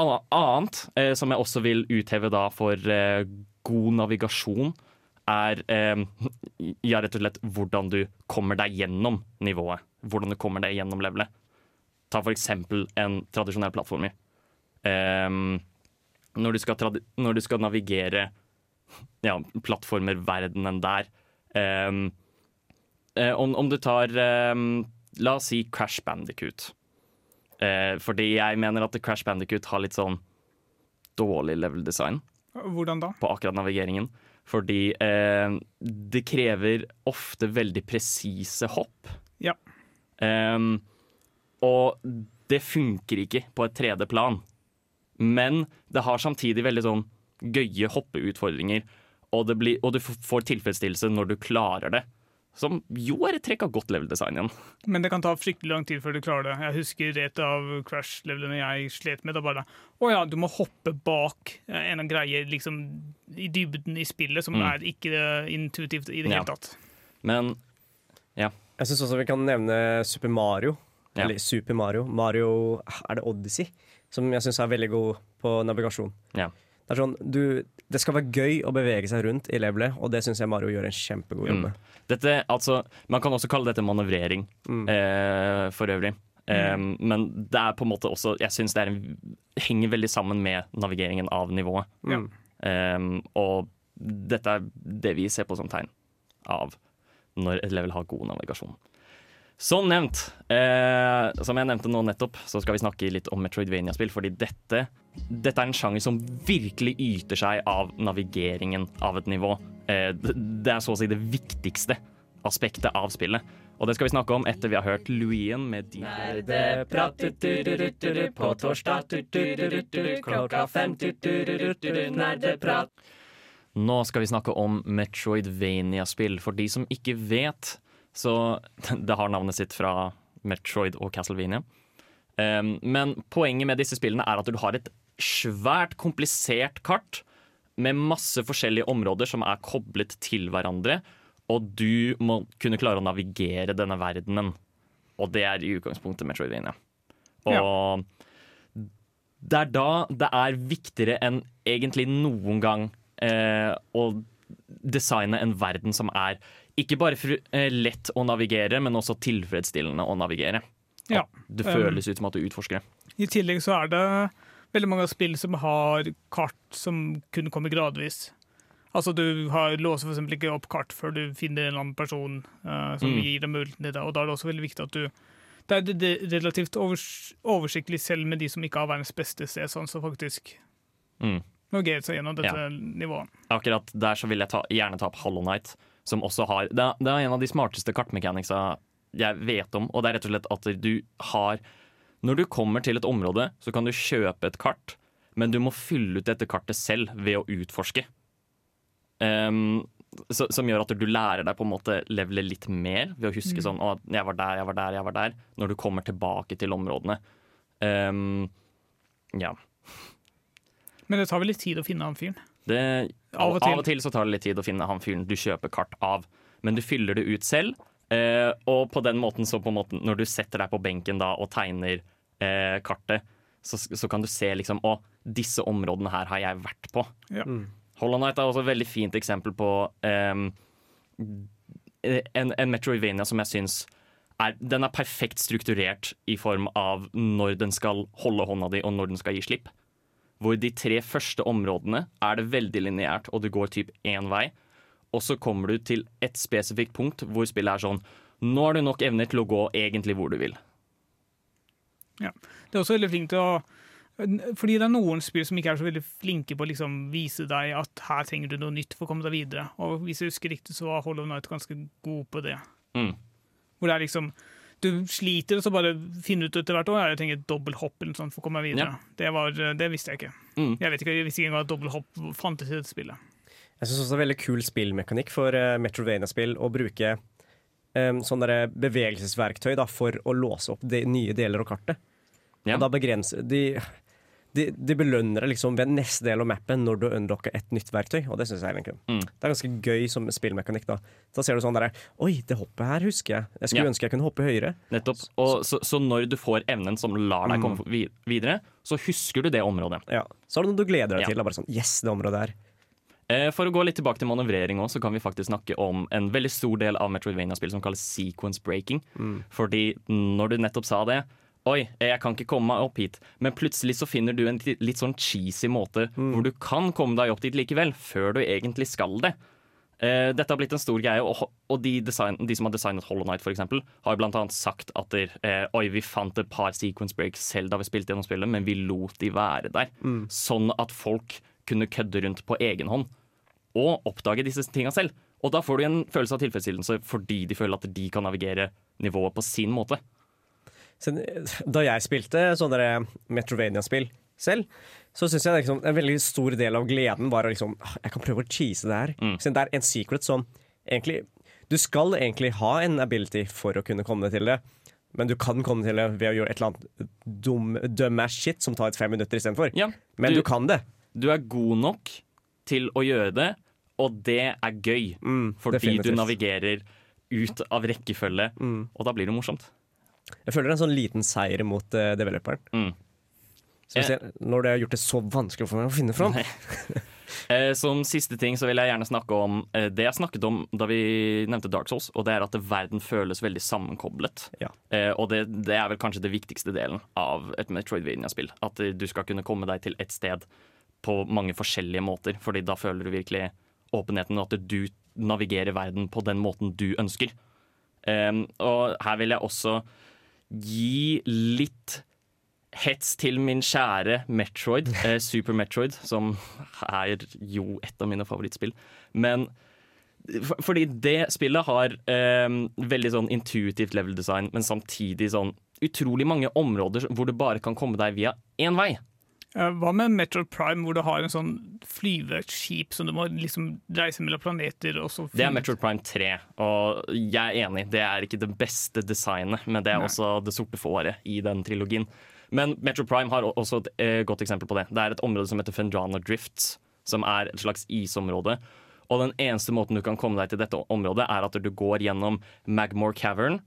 annet eh, som jeg også vil utheve da for eh, god navigasjon, er eh, ja, rett og slett hvordan du kommer deg gjennom nivået. Hvordan du kommer deg gjennom levelet. Ta for eksempel en tradisjonell plattformer. Eh, når, du når du skal navigere ja, plattformerverdenen der eh, eh, om, om du tar eh, La oss si Crash Bandicoot. Eh, fordi jeg mener at Crash Bandicoot har litt sånn dårlig level design hvordan da? på akkurat navigeringen. Fordi eh, det krever ofte veldig presise hopp. Ja. Em, og det funker ikke på et 3D-plan. Men det har samtidig veldig sånn gøye hoppeutfordringer. Og, det blir, og du får tilfredsstillelse når du klarer det. Som jo er et trekk av godt level-design igjen. Men det kan ta fryktelig lang tid før du klarer det. Jeg husker et av Crash-levelene jeg slet med. Da bare Å ja, du må hoppe bak eh, en greie liksom, i dybden i spillet som Mm. er ikke intuitivt i det Ja. hele tatt. Men Jeg syns også vi kan nevne Super Mario. Ja. Eller Super Mario. Mario Er det Odyssey? Som jeg syns er veldig god på navigasjon. Ja. Det er sånn, du, det skal være gøy å bevege seg rundt i levelet, og det syns jeg Mario gjør en kjempegod jobb Mm. med. Dette, altså, man kan også kalle dette manøvrering, Mm. eh, for øvrig. Eh, Men det er på en måte også Jeg syns det er en, henger veldig sammen med navigeringen av nivået. Mm. Um, og dette er det vi ser på som tegn av når et level har god navigasjon. Som nevnt, eh, som jeg nevnte nå nettopp, så skal vi snakke litt om Metroidvania-spill. Fordi dette, dette er en sjanger som virkelig yter seg av navigeringen av et nivå. Eh, det, er så å si det viktigste aspektet av spillet. Og det skal vi snakke om etter vi har hørt Louien med de på torsdag klokka fem Nerdeprat. Nå skal vi snakke om Metroidvania-spill. For de som ikke vet, så Det har navnet sitt fra Metroid og Castlevania. Um, men poenget med disse spillene er at du har et svært komplisert kart med masse forskjellige områder som er koblet til hverandre, og du må kunne klare å navigere denne verdenen. Og det er i utgangspunktet Metroidvania. Og det er da det er viktigere enn egentlig noen gang eh, å designe en verden som er ikke bare eh, lett å navigere, men også tilfredsstillende å navigere. Ja. Det Um, føles ut som at du utforsker det. I tillegg så er det veldig mange spill som har kart som kun kommer gradvis. Altså Du har, låser eksempel ikke opp kart før du finner en annen person uh, som Mm. gir deg muligheten til det. Og da er det også veldig viktig at du Det er det- relativt overs, oversiktlig selv med de som ikke har verdens beste sted, sånn som faktisk Mm. navigerer seg gjennom dette Ja. nivået. Akkurat der så vil jeg ta, gjerne ta opp Hollow Knight, som også har det er, det er en av de smarteste kartmechanicsa jeg vet om, og det er rett og slett at du har Når du kommer til et område, så kan du kjøpe et kart, men du må fylle ut dette kartet selv ved å utforske. Um, så, som gjør at du lærer deg på en måte levele litt mer ved å huske sånn Å, jeg var der, jeg var der, jeg var der. Når du kommer tilbake til områdene. Um, ja. Men det tar vel litt tid å finne han fyren. Det, Av og til. av og til så tar det litt tid å finne han fyren du kjøper kart av, men du fyller det ut selv. Eh, og på den måten så på en måte når du setter deg på benken da og tegner eh, kartet, så, så kan du se liksom Å, disse områdene her har jeg vært på. Ja. Mm. Hollow Knight er også et veldig fint eksempel på ehm, en, en Metroidvania som jeg syns er, den er perfekt strukturert i form av når den skal holde hånda di, og når den skal gi slipp. Hvor de tre første områdene er det veldig lineært, og det går typ én vei. Og så kommer du til et spesifikt punkt hvor spillet er sånn Nå har du nok evner til å gå egentlig hvor du vil. Ja. Det er også veldig flink til å fordi det er noen spill som ikke er så veldig flinke på å liksom vise deg at her trenger du noe nytt for å komme deg videre. Og hvis jeg husker riktig, så var Hollow Night ganske god på det. Mm. Hvor det er liksom Du sliter, og så bare finner du ut etter hvert år jeg trenger et dobbelthopp eller noe sånt for å komme meg videre. Det, var, det visste jeg ikke. Mm. Jeg vet ikke, jeg visste ikke engang at dobbelthopp fantes i dette spillet. Jeg syns også det er veldig kul spillmekanikk for uh, Metrovania-spill å bruke um, sånne bevegelsesverktøy da, for å låse opp de nye deler av kartet. Ja. Og da begrenser de, de, de belønner deg liksom ved neste del av mappen når du unlocker et nytt verktøy, og det syns jeg er egentlig Mm. Det er ganske gøy som spillmekanikk. Da Da ser du sånn der Oi, det hoppet her husker jeg. Jeg skulle Ja. ønske jeg kunne hoppe høyere. Nettopp. Og så, så når du får evnen som lar deg Mm. komme vi- videre, så husker du det området. Ja. Så er det noe du gleder deg Ja. til. Da bare sånn Yes, det området her. Eh, For å gå litt tilbake til manøvrering også, så kan vi faktisk snakke om en veldig stor del av Metroidvania-spill som kalles sequence breaking. Fordi når du nettopp sa det Oi, jeg kan ikke komme meg opp hit. Men plutselig så finner du en litt sånn cheesy måte hvor du kan komme deg opp dit likevel, før du egentlig skal det. Eh, dette har blitt en stor greie, og, og de, design, de som har designet Hollow Knight, for eksempel, har blant annet sagt at der, eh, Oi, vi fant et par sequence breaks selv da vi spilte gjennom spillet, men vi lot de være der. Sånn at folk kunne kødde rundt på egen hånd og oppdage disse tinga selv. Og da får du en følelse av tilfredsstillelse fordi de føler at de kan navigere nivået på sin måte. Så, da jeg spilte sånne Metrovania-spill selv, så syns jeg liksom, en veldig stor del av gleden var å liksom «Ah, Jeg kan prøve å cheese det her. Mm. Siden det er en secret som egentlig Du skal egentlig ha en ability for å kunne komme til det, men du kan komme til det ved å gjøre et eller annet dum, dumbass shit som tar et fem minutter istedenfor. Ja, Men du, du, kan det. du er god nok til å gjøre det, og det er gøy. Mm, Fordi definitivt. du navigerer ut av rekkefølge, Mm. og da blir det morsomt. Jeg føler det er en sånn liten seier mot uh, developeren. Mm. Spesielt når det har gjort det så vanskelig for meg å finne fram. Eh, som siste ting så vil jeg gjerne snakke om eh, det jeg snakket om da vi nevnte Dark Souls, og det er at verden føles veldig sammenkoblet. Ja. Eh, og det, det er vel kanskje det viktigste delen av et Metroidvania-spill. At eh, du skal kunne komme deg til et sted på mange forskjellige måter, fordi da føler du virkelig åpenheten, og at du navigerer verden på den måten du ønsker. Eh, og her vil jeg også gi litt hets til min kjære Metroid, eh, Super Metroid, som er jo et av mine favorittspill. Men for, fordi det spillet har eh, veldig sånn intuitivt level design, men samtidig sånn utrolig mange områder hvor du bare kan komme deg via én vei. Eh, Hva med Metro Prime, hvor du har en sånn flyveskip som du må liksom reise mellom planeter og så Det er Metroid Prime 3, og jeg er enig, det er ikke det beste designet, men det er Nei. også det sorte fåret i den trilogien. Men Metro Prime har også et eh, godt eksempel på det. Det er et område som heter Fendrana Drifts, som er et slags isområde. Og den eneste måten du kan komme deg til dette området, er at du går gjennom Magmore Cavern,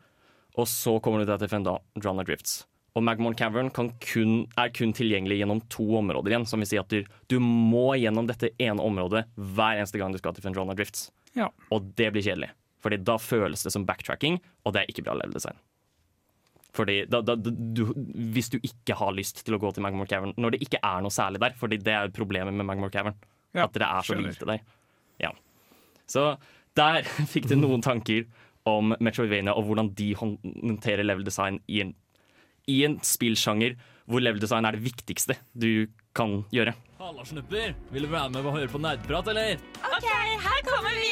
og så kommer du deg til Fendrana Drifts. Og Magmon Cavern kan kun, er kun tilgjengelig gjennom to områder igjen, som vil si at du, du må gjennom dette ene området hver eneste gang du skal til Fendrona Drifts. Ja. Og det blir kjedelig. Fordi da føles det som backtracking, og det er ikke bra level design. Fordi da, da, du, Hvis du ikke har lyst til å gå til Magmore Cavern når det ikke er noe særlig der, fordi det er jo problemet med Magmore Cavern. Ja, at det er så skjønner. lite der. Ja. Så der fikk du noen tanker om Metroidvania og hvordan de håndterer level design i en, i en spillsjanger hvor level design er det viktigste du kan gjøre. Halla, snupper. Vil du være med og høre på nerdprat, eller? OK, her kommer vi.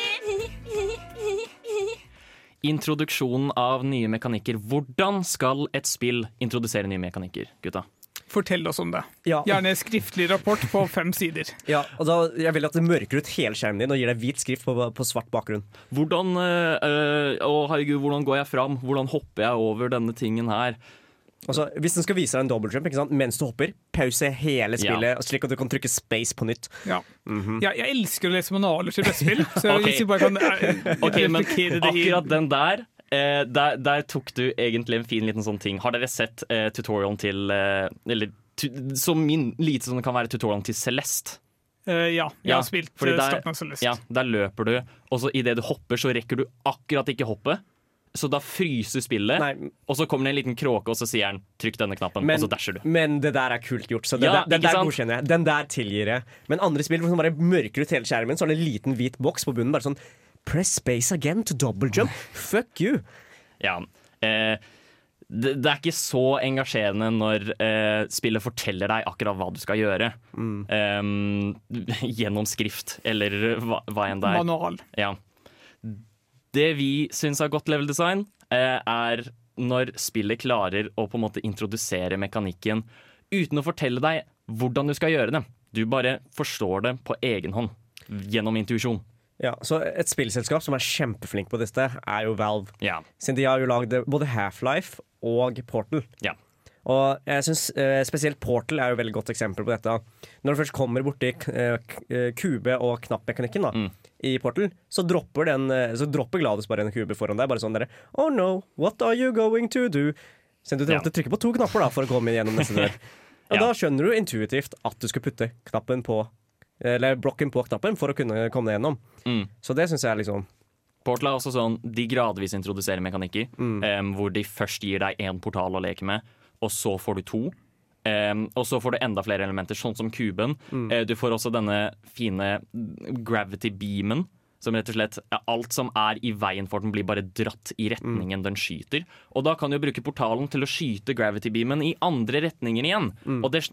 Introduksjonen av nye mekanikker. Hvordan skal et spill introdusere nye mekanikker, gutta? Fortell oss om det. Ja. Gjerne skriftlig rapport på fem sider. Ja, og da, jeg vil at det mørker ut hele skjermen din og gir deg hvit skrift på, på svart bakgrunn. Hvordan øh, øh, Å, herregud, hvordan går jeg fram? Hvordan hopper jeg over denne tingen her? Altså, hvis den skal vise deg en double jump ikke sant? mens du hopper, pause hele spillet, slik at du kan trykke space på nytt. Ja. ja, jeg elsker å lese manualer til brettspill, så hvis vi bare kan eh, men akkurat den der eh, der, der tok du egentlig en fin liten sånn ting. Har dere sett eh, tutorialen til eh, Eller tu, så min, lite som det kan være tutorialen til Celeste? Uh, Ja, jeg Ja, har spilt fordi eh, der- starten av Celeste. Ja, Der løper du, og så idet du hopper, så rekker du akkurat ikke hoppet. Så da fryser spillet, Nei, og så kommer det en liten kråke, og så sier han 'trykk denne knappen', Men- og så dasher du. men det der er kult gjort, så det, Ja, der- den der sant? godkjenner jeg. Den der tilgir jeg. Men andre spill hvor man bare mørker ut hele skjermen, så er det en liten hvit boks på bunnen. Bare sånn Press space again to double jump. Fuck you. Ja. Eh, det, det er ikke så engasjerende når eh, spillet forteller deg akkurat hva du skal gjøre. Eh, gjennom skrift, eller hva, hva enn det er. Manual. Ja. Det vi syns er godt level design, eh, er når spillet klarer å på en måte introdusere mekanikken uten å fortelle deg hvordan du skal gjøre det. Du bare forstår det på egen hånd gjennom intuisjon. Ja, så Et spillselskap som er kjempeflink på dette, er jo Valve. Ja. Siden de har jo lagd både Half-Life og Portal. Ja. Og jeg synes eh, Spesielt Portal er jo et veldig godt eksempel på dette. Når du først kommer borti eh, eh, kube- og knappmekanikken da, Mm. i Portal, så dropper, den, eh, så dropper Gladys bare en kube foran deg. Bare sånn der, Oh no, what are you going to do? Så du Ja. å trykke på to knapper da for å komme gjennom neste dør. Og Ja. da skjønner du intuitivt at du skal putte knappen på Eller blokken på knappen for å kunne komme deg gjennom. Mm. Så det syns jeg er liksom Portal er også sånn, de gradvis introduserer mekanikker, Mm. um, hvor de først gir deg én portal å leke med, og så får du to. Um, og så får du enda flere elementer, sånn som kuben. Mm. Uh, du får også denne fine gravity beamen, som rett og slett ja, Alt som er i veien for den, blir bare dratt i retningen den skyter. Og da kan du bruke portalen til å skyte gravity beamen i andre retninger igjen. Og det,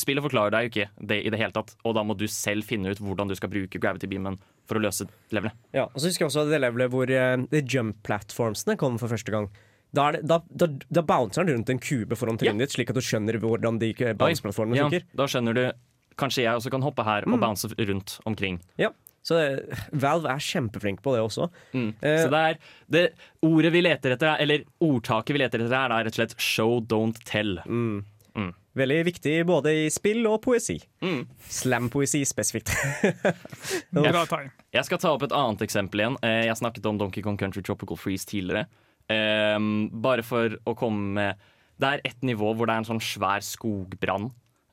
spillet forklarer deg jo ikke det i det hele tatt, og da må du selv finne ut hvordan du skal bruke gravity beamen for å løse levelet. Ja, og så husker jeg også det levelet hvor uh, de jump platformsene kom for første gang. Da, er det, da, da, da bouncer den rundt en kube foran trynet ditt, slik at du skjønner hvordan de bounce-plattformene Ja, funker. da skjønner du Kanskje jeg også kan hoppe her Mm. og bounce rundt omkring. Ja. Så eh, Valve er kjempeflink på det også. Mm. Eh, Så det er det ordet vi leter etter, er- eller ordtaket vi leter etter, er da rett og slett 'show, don't tell'. Mm. Mm. Veldig viktig både i spill og poesi. Mm. Slam-poesi spesifikt. jeg. Jeg skal ta opp et annet eksempel igjen. Eh, Jeg snakket om Donkey Kong Country Tropical Freeze tidligere. Ehm, bare for å komme med Det er et nivå hvor det er en sånn svær skogbrann.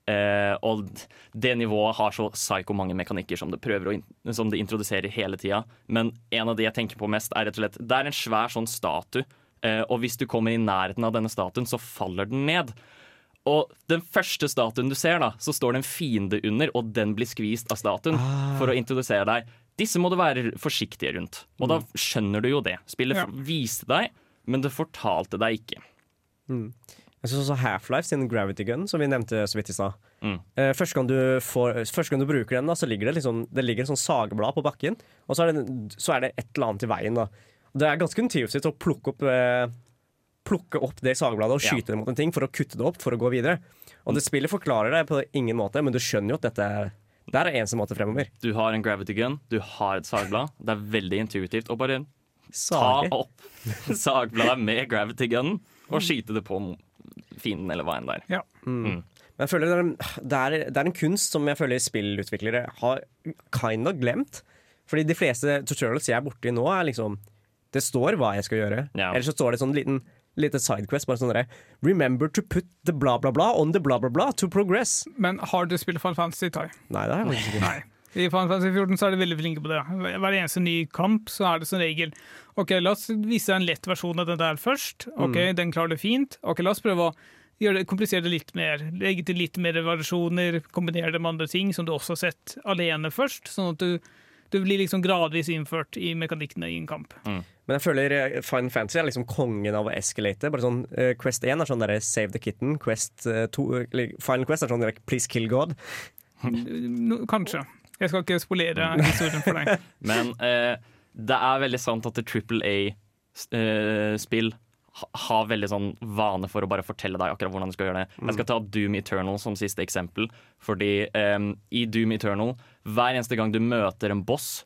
Eh, og det nivået har så psyko mange mekanikker som det prøver å som det introduserer hele tida. Men en av de jeg tenker på mest, er rett og slett Det er en svær sånn statue. Eh, og hvis du kommer i nærheten av denne statuen, så faller den ned. Og den første statuen du ser, da, så står det en fiende under, og den blir skvist av statuen for å introdusere deg. Disse må du være forsiktige rundt. Og da skjønner du jo det. Spillet Ja. viste deg, men det fortalte deg ikke. Jeg synes også Half-Life sin Gravity Gun, som vi nevnte så vidt i stad. Mm. Eh, første, gang du får- første gang du bruker den, da, så ligger det liksom Det ligger et sånn sageblad på bakken, og så er, det, så er det et eller annet i veien. da Det er ganske intuitivt å plukke opp eh, Plukke opp det sagebladet og Ja. skyte det mot en ting for å kutte det opp for å gå videre. Og det spillet forklarer deg på ingen måte, men du skjønner jo at dette er det er eneste måte fremover. Du har en gravity gun, du har et sagblad. Det er veldig intuitivt. Og bare ta opp sagbladet med gravity gun og skyte det på fienden, eller hva enn det er. Men jeg føler det er, en, det, er, det er en kunst som jeg føler spillutviklere har kind of glemt. Fordi de fleste tutorials jeg er borti nå, er liksom Det står hva jeg skal gjøre. Ja. Eller så står det sånn liten lite sidequest. Bare sånn derre Remember to put the bla, bla, bla on the bla, bla, bla to progress. Men har du spilt Final Fantasy, Tai? Nei, det har faktisk ikke. I Final Fantasy 14 så er de veldig flinke på det. Hver eneste ny kamp så er det som regel Ok, la oss vise deg en lett versjon av den der først. Ok, Den klarer du fint. Ok, La oss prøve å gjøre det, komplisere det litt mer. Legge til litt mer variasjoner, kombinere det med andre ting som du også har sett alene først. Sånn at du, du blir liksom gradvis innført i mekanikkene i en kamp. Men jeg føler Fine Final Fantasy er liksom kongen av å escalate. Bare sånn, uh, Quest 1 er sånn derre Save the Kitten. Quest eh, 2, eller Final Quest er sånn derre Please kill God. Kanskje. Jeg skal ikke spolere historien for deg. Men eh, det er veldig sant at Triple A-spill ha, har veldig sånn vane for å bare fortelle deg akkurat hvordan du skal gjøre det. Jeg skal ta Doom Eternal som siste eksempel. Fordi um, i Doom Eternal, hver eneste gang du møter en boss,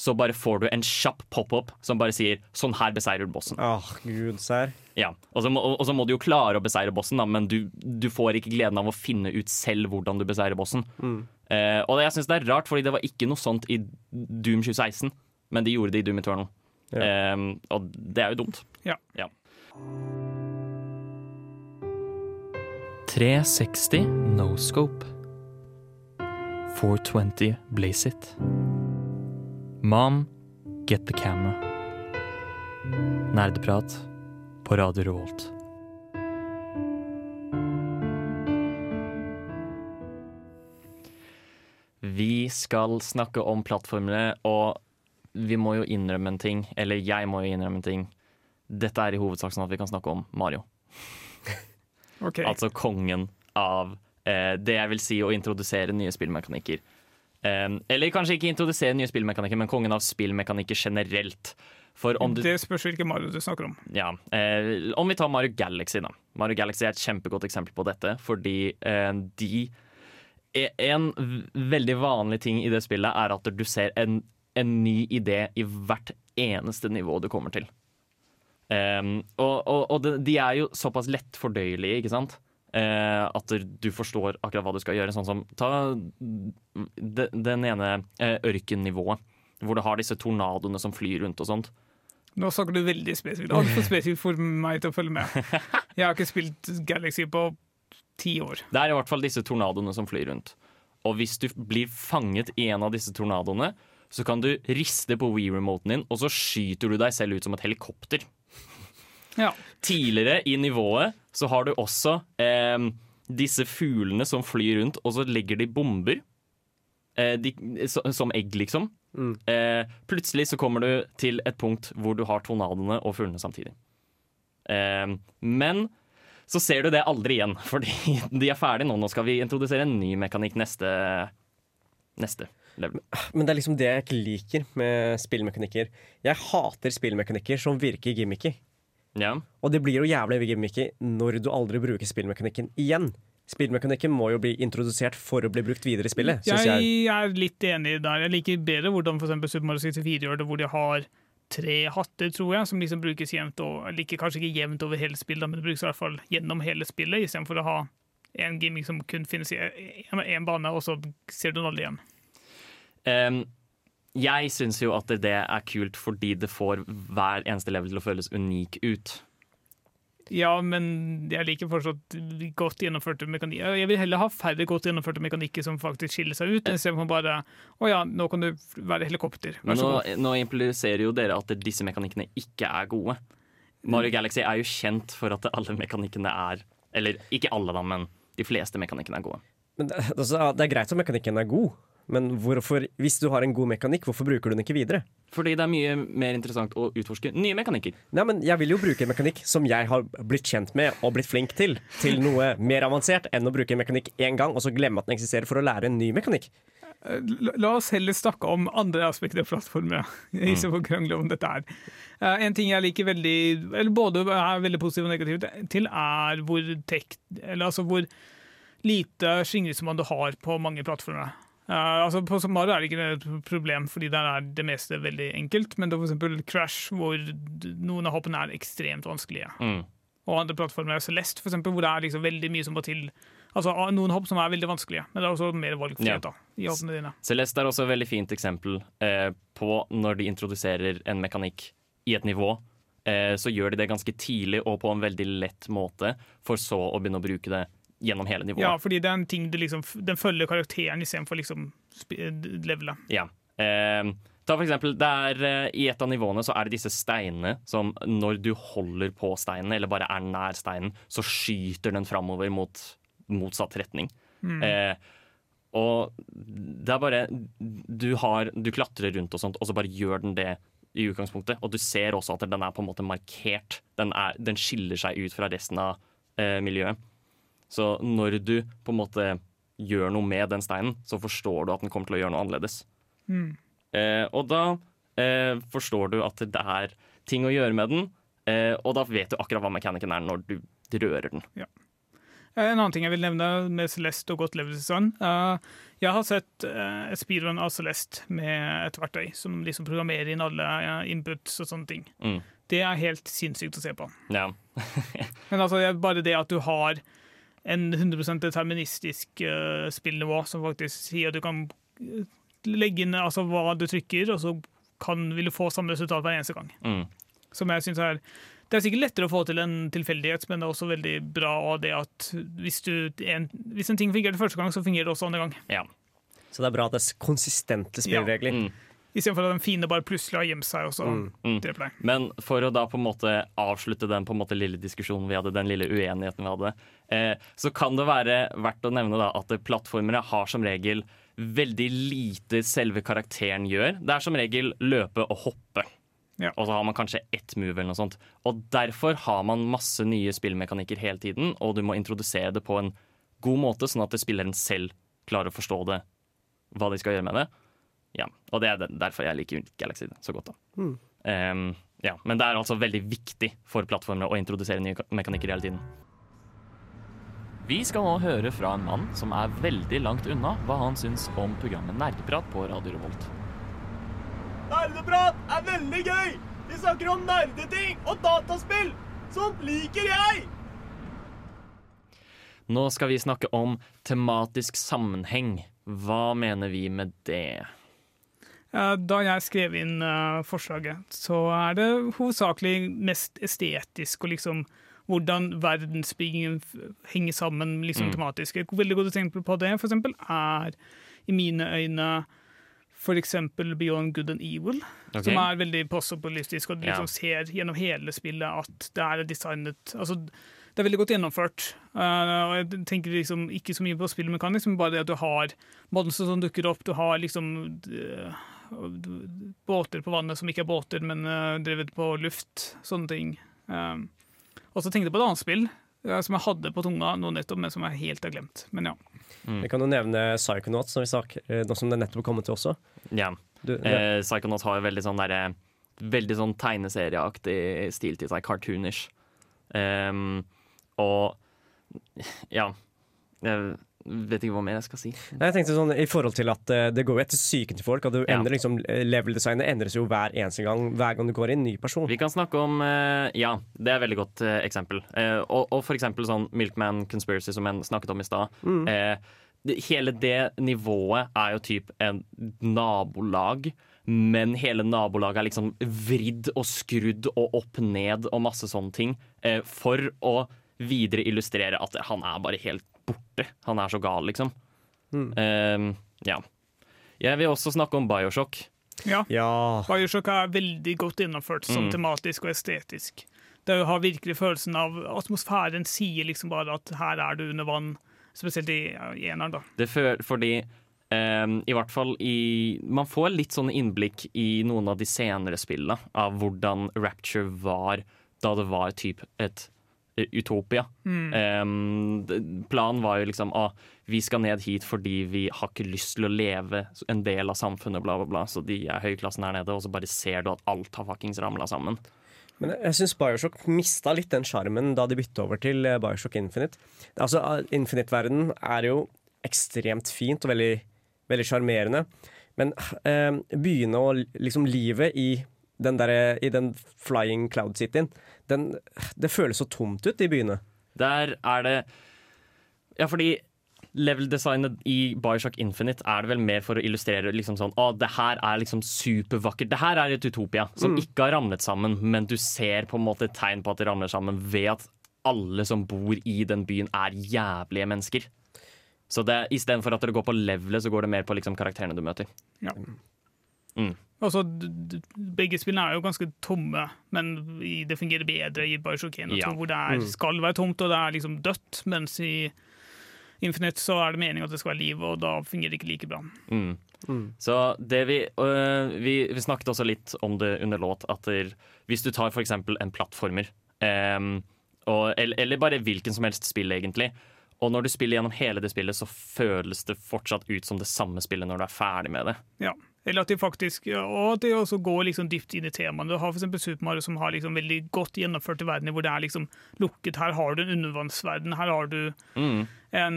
så bare får du en kjapp pop-up som bare sier 'sånn her beseirer du bossen'. Åh, gud, sær. Ja, og så, må, og så må du jo klare å beseire bossen, da, men du, du får ikke gleden av å finne ut selv hvordan du beseirer bossen. Eh, og jeg syns det er rart, fordi det var ikke noe sånt i Doom 2016, men de gjorde det i Doom Eternal. Eh, og det er jo dumt. Ja. 360 no scope. 420 blaze it. Mom, get the camera. Nerdeprat på Radio Revolt. Vi skal snakke om plattformene, og vi må jo innrømme en ting. Eller jeg må jo innrømme en ting. Dette er i hovedsak sånn at vi kan snakke om Mario. okay. Altså kongen av eh, det jeg vil si å introdusere nye spillmekanikker. Eh, eller kanskje ikke introdusere nye spillmekanikker, men kongen av spillmekanikker generelt. For om du Det spørs hvilken Mario du snakker om. ja, eh, Om vi tar Mario Galaxy, da. Mario Galaxy er et kjempegodt eksempel på dette, fordi eh, de En veldig vanlig ting i det spillet er at du ser en, en ny idé i hvert eneste nivå du kommer til. Um, og og, og de, er jo såpass lett fordøyelige, ikke sant? Uh, at du forstår akkurat hva du skal gjøre. Sånn som ta de, den ene uh, ørkennivået, hvor du har disse tornadoene som flyr rundt og sånt. Nå snakker du veldig spesifikt. Altfor spesifikt for meg til å følge med. Jeg har ikke spilt Galaxy på ti år. Det er i hvert fall disse tornadoene som flyr rundt. Og hvis du blir fanget i en av disse tornadoene, så kan du riste på Wii-remoten din, og så skyter du deg selv ut som et helikopter. Ja. Tidligere i nivået så har du også eh, disse fuglene som flyr rundt, og så legger de bomber. Eh, de, så, som egg, liksom. Eh, plutselig så kommer du til et punkt hvor du har tornadoene og fuglene samtidig. Eh, men så ser du det aldri igjen, fordi de er ferdige nå. Nå skal vi introdusere en ny mekanikk neste, neste level. Men det er liksom det jeg ikke liker med spillmekanikker. Jeg hater spillmekanikker som virker gimmicky. Ja. Og det blir jo jævlig gimmicky når du aldri bruker spillmekanikken igjen. Spillmekanikken må jo bli introdusert for å bli brukt videre i spillet. synes Jeg jeg. er litt enig der. Jeg liker bedre hvordan for Super Mario 64 gjør det, hvor de har tre hatter, tror jeg, som liksom brukes jevnt over, eller kanskje ikke jevnt over hele spillet, men det brukes i hvert fall gjennom hele spillet, istedenfor å ha en gimmick som kun finnes i én bane, og så ser du den aldri igjen. Um, jeg syns jo at det er kult fordi det får hver eneste level til å føles unik ut. Ja, men jeg liker fortsatt godt gjennomførte mekanikker. Jeg vil heller ha færre godt gjennomførte mekanikker som faktisk skiller seg ut, istedenfor bare å ja, nå kan du være helikopter. Vær så god. nå, nå impliserer jo dere at disse mekanikkene ikke er gode. Mario Galaxy er jo kjent for at alle mekanikkene er Eller ikke alle, da, men de fleste mekanikkene er gode. Men det, altså, det er greit at mekanikken er god, men hvorfor, hvis du har en god mekanikk, hvorfor bruker du den ikke videre? Fordi det er mye mer interessant å utforske nye mekanikker. Nei, men Jeg vil jo bruke en mekanikk som jeg har blitt kjent med og blitt flink til, til noe mer avansert enn å bruke en mekanikk én gang og så glemme at den eksisterer for å lære en ny mekanikk. La, la oss heller snakke om andre aspekter av plattformer, istedenfor å krangle om dette her. Eh, en ting jeg liker veldig, eller både er veldig positiv og negativ til, er hvor, tek, eller altså hvor lite skingringsmonn du har på mange plattformer. Eh, altså På Mario er det ikke et problem, fordi der er det meste veldig enkelt. Men det er eksempel Crash, hvor noen av hoppene er ekstremt vanskelige. Mm. Og andre plattformer er Celeste, for eksempel, hvor det er liksom veldig mye som må til. Altså Noen hopp som er veldig vanskelige, men det er også mer valgfrihet Ja. da, i hoppene dine. Celeste er også et veldig fint eksempel eh, på når de introduserer en mekanikk i et nivå. Eh, så gjør de det ganske tidlig og på en veldig lett måte, for så å begynne å bruke det gjennom hele nivået. Ja, fordi det er en ting liksom, den følger karakteren istedenfor liksom levelet. Ja. Eh, ta for eksempel, det er, eh, I et av nivåene så er det disse steinene som når du holder på steinen, eller bare er nær steinen, så skyter den framover mot motsatt retning. Eh, og det er bare du, har, du klatrer rundt og sånt, og så bare gjør den det i utgangspunktet. Og du ser også at den er på en måte markert. Den, er, den skiller seg ut fra resten av eh, miljøet. Så når du på en måte gjør noe med den steinen, så forstår du at den kommer til å gjøre noe annerledes. Eh, og da eh, forstår du at det er ting å gjøre med den, eh, og da vet du akkurat hva mekanikken er når du rører den. Ja. En annen ting jeg vil nevne med Celeste og godt level design. eh, jeg har sett eh, et speedrun av Celeste med et verktøy som liksom programmerer inn alle eh, inputs og sånne ting. Mm. Det er helt sinnssykt å se på. Ja. Men altså, det bare det at du har en 100 deterministisk uh, spillnivå som faktisk sier at du kan eh, legge inn altså, hva du trykker, og så kan, vil du få samme resultat hver eneste gang. Mm. Som jeg synes er Det er sikkert lettere å få til en tilfeldighet, men det er også veldig bra av det at hvis, du, en, hvis en ting fungerte første gang, så fungerer det også andre gang. ja. Så det er bra at det er konsistente spilleregler. Mm. Istedenfor at den fine bare plutselig har gjemt seg og så Mm. dreper deg. Men for å da på en måte avslutte den på en måte lille diskusjonen vi hadde, den lille uenigheten vi hadde, eh, så kan det være verdt å nevne da at plattformere har som regel veldig lite selve karakteren gjør. Det er som regel løpe og hoppe. Ja. Og så har man kanskje ett move eller noe sånt. Og derfor har man masse nye spillmekanikker hele tiden, og du må introdusere det på en god måte, sånn at spilleren selv klarer å forstå det, hva de skal gjøre med det. Ja, Og det er derfor jeg liker Galaxy så godt. da. Um, ja, men det er altså veldig viktig for plattformene å introdusere nye mekanikker hele tiden. Vi skal nå høre fra en mann som er veldig langt unna hva han syns om programmet Nerdeprat på Radio Revolt. Nerdeprat er veldig gøy! Vi snakker om nerdeting og dataspill! Sånt liker jeg! Nå skal vi snakke om tematisk sammenheng. Hva mener vi med det? Eh, Da jeg skrev inn eh, forslaget, så er det hovedsakelig mest estetisk og liksom hvordan verdensbyggingen henger sammen liksom Mm. tematisk. Et veldig godt eksempel på det for eksempel, er i mine øyne eksempel Beyond Good and Evil, okay. som er veldig postopolistisk, og du Ja. liksom ser gjennom hele spillet at det er designet altså, Det er veldig godt gjennomført. Uh, og jeg tenker liksom ikke så mye på spillmekanisk, men bare det at du har monstre som dukker opp, du har liksom eh, båter på vannet som ikke er båter, men eh, drevet på luft. Sånne ting. Um, og så tenkte jeg på et annet spill eh, som jeg hadde på tunga nå nettopp, men som jeg helt har glemt. Men ja. Vi kan jo nevne Psychonauts, som vi sak, eh, nå som det nettopp har kommet til også. Ja. Du, Eh, Psychonauts har jo veldig sånn derre Veldig sånn tegneserieaktig stil til seg. Cartoonish. Um, og ja. Vet ikke hva mer jeg skal si. Nei, Jeg tenkte sånn i forhold til at uh, det går jo etter psyken til folk. At du Ja. endrer liksom eh, Level-designet endres jo hver eneste gang Hver gang du går inn, ny person. Vi kan snakke om uh, Ja, det er et veldig godt uh, eksempel. Og, og for eksempel sånn Milkman Conspiracy, som jeg snakket om i stad. Mm. det- hele det nivået er jo typ en nabolag. Men hele nabolaget er liksom vridd og skrudd og opp ned og masse sånne ting. For å videre illustrere at han er bare helt borte. Han er så gal, liksom. Eh, ja. Jeg vil også snakke om Bioshock. Ja. Ja. Bioshock er veldig godt gjennomført som Mm. tematisk og estetisk. Det har virkelig følelsen av Atmosfæren sier liksom bare at her er du under vann. Spesielt i eneren, da. Det før, fordi Um, i hvert fall i Man får litt sånn innblikk i noen av de senere spillene av hvordan Rapture var da det var typ et utopia. Mm. Um, planen var jo liksom at vi skal ned hit fordi vi har ikke lyst til å leve en del av samfunnet, bla, bla, bla. Så de er høyklassen her nede, og så bare ser du at alt har fuckings ramla sammen. Men jeg syns Bioshock mista litt den sjarmen da de bytta over til eh, Bioshock Infinite. Altså, eh, Infinite-verden er jo ekstremt fint og veldig veldig sjarmerende. Men eh, byene og liksom livet i den, der, i den Flying Cloud Cityen, den, det føles så tomt ut i byene. Der er det Ja, fordi level-designet i Bioshock Infinite er det vel mer for å illustrere liksom sånn Å, det her er liksom supervakkert. Det her er et utopia som ikke har ramlet sammen, men du ser på en måte tegn på at det ramler sammen ved at alle som bor i den byen, er jævlige mennesker. Så det, istedenfor at dere går på levelet, så går det mer på liksom karakterene du møter. Altså, d- d- begge spillene er jo ganske tomme, men det fungerer bedre i Bioshock 1, Ja. hvor det er, skal være tomt og det er liksom dødt, mens i Infinite så er det meningen at det skal være liv, og da fungerer det ikke like bra. Mm. Så det vi, øh, vi Vi snakket også litt om det under låt, at der, hvis du tar eksempel en plattformer, ehm, og, eller, eller bare hvilken som helst spill, egentlig, og når du spiller gjennom hele det spillet, så føles det fortsatt ut som det samme spillet når du er ferdig med det. Ja. Eller at de faktisk Og at de også går liksom dypt inn i temaene. Du har f.eks. Super Mario som har liksom veldig godt gjennomførte verdener hvor det er liksom lukket. Her har du en undervannsverden, her har du Mm. en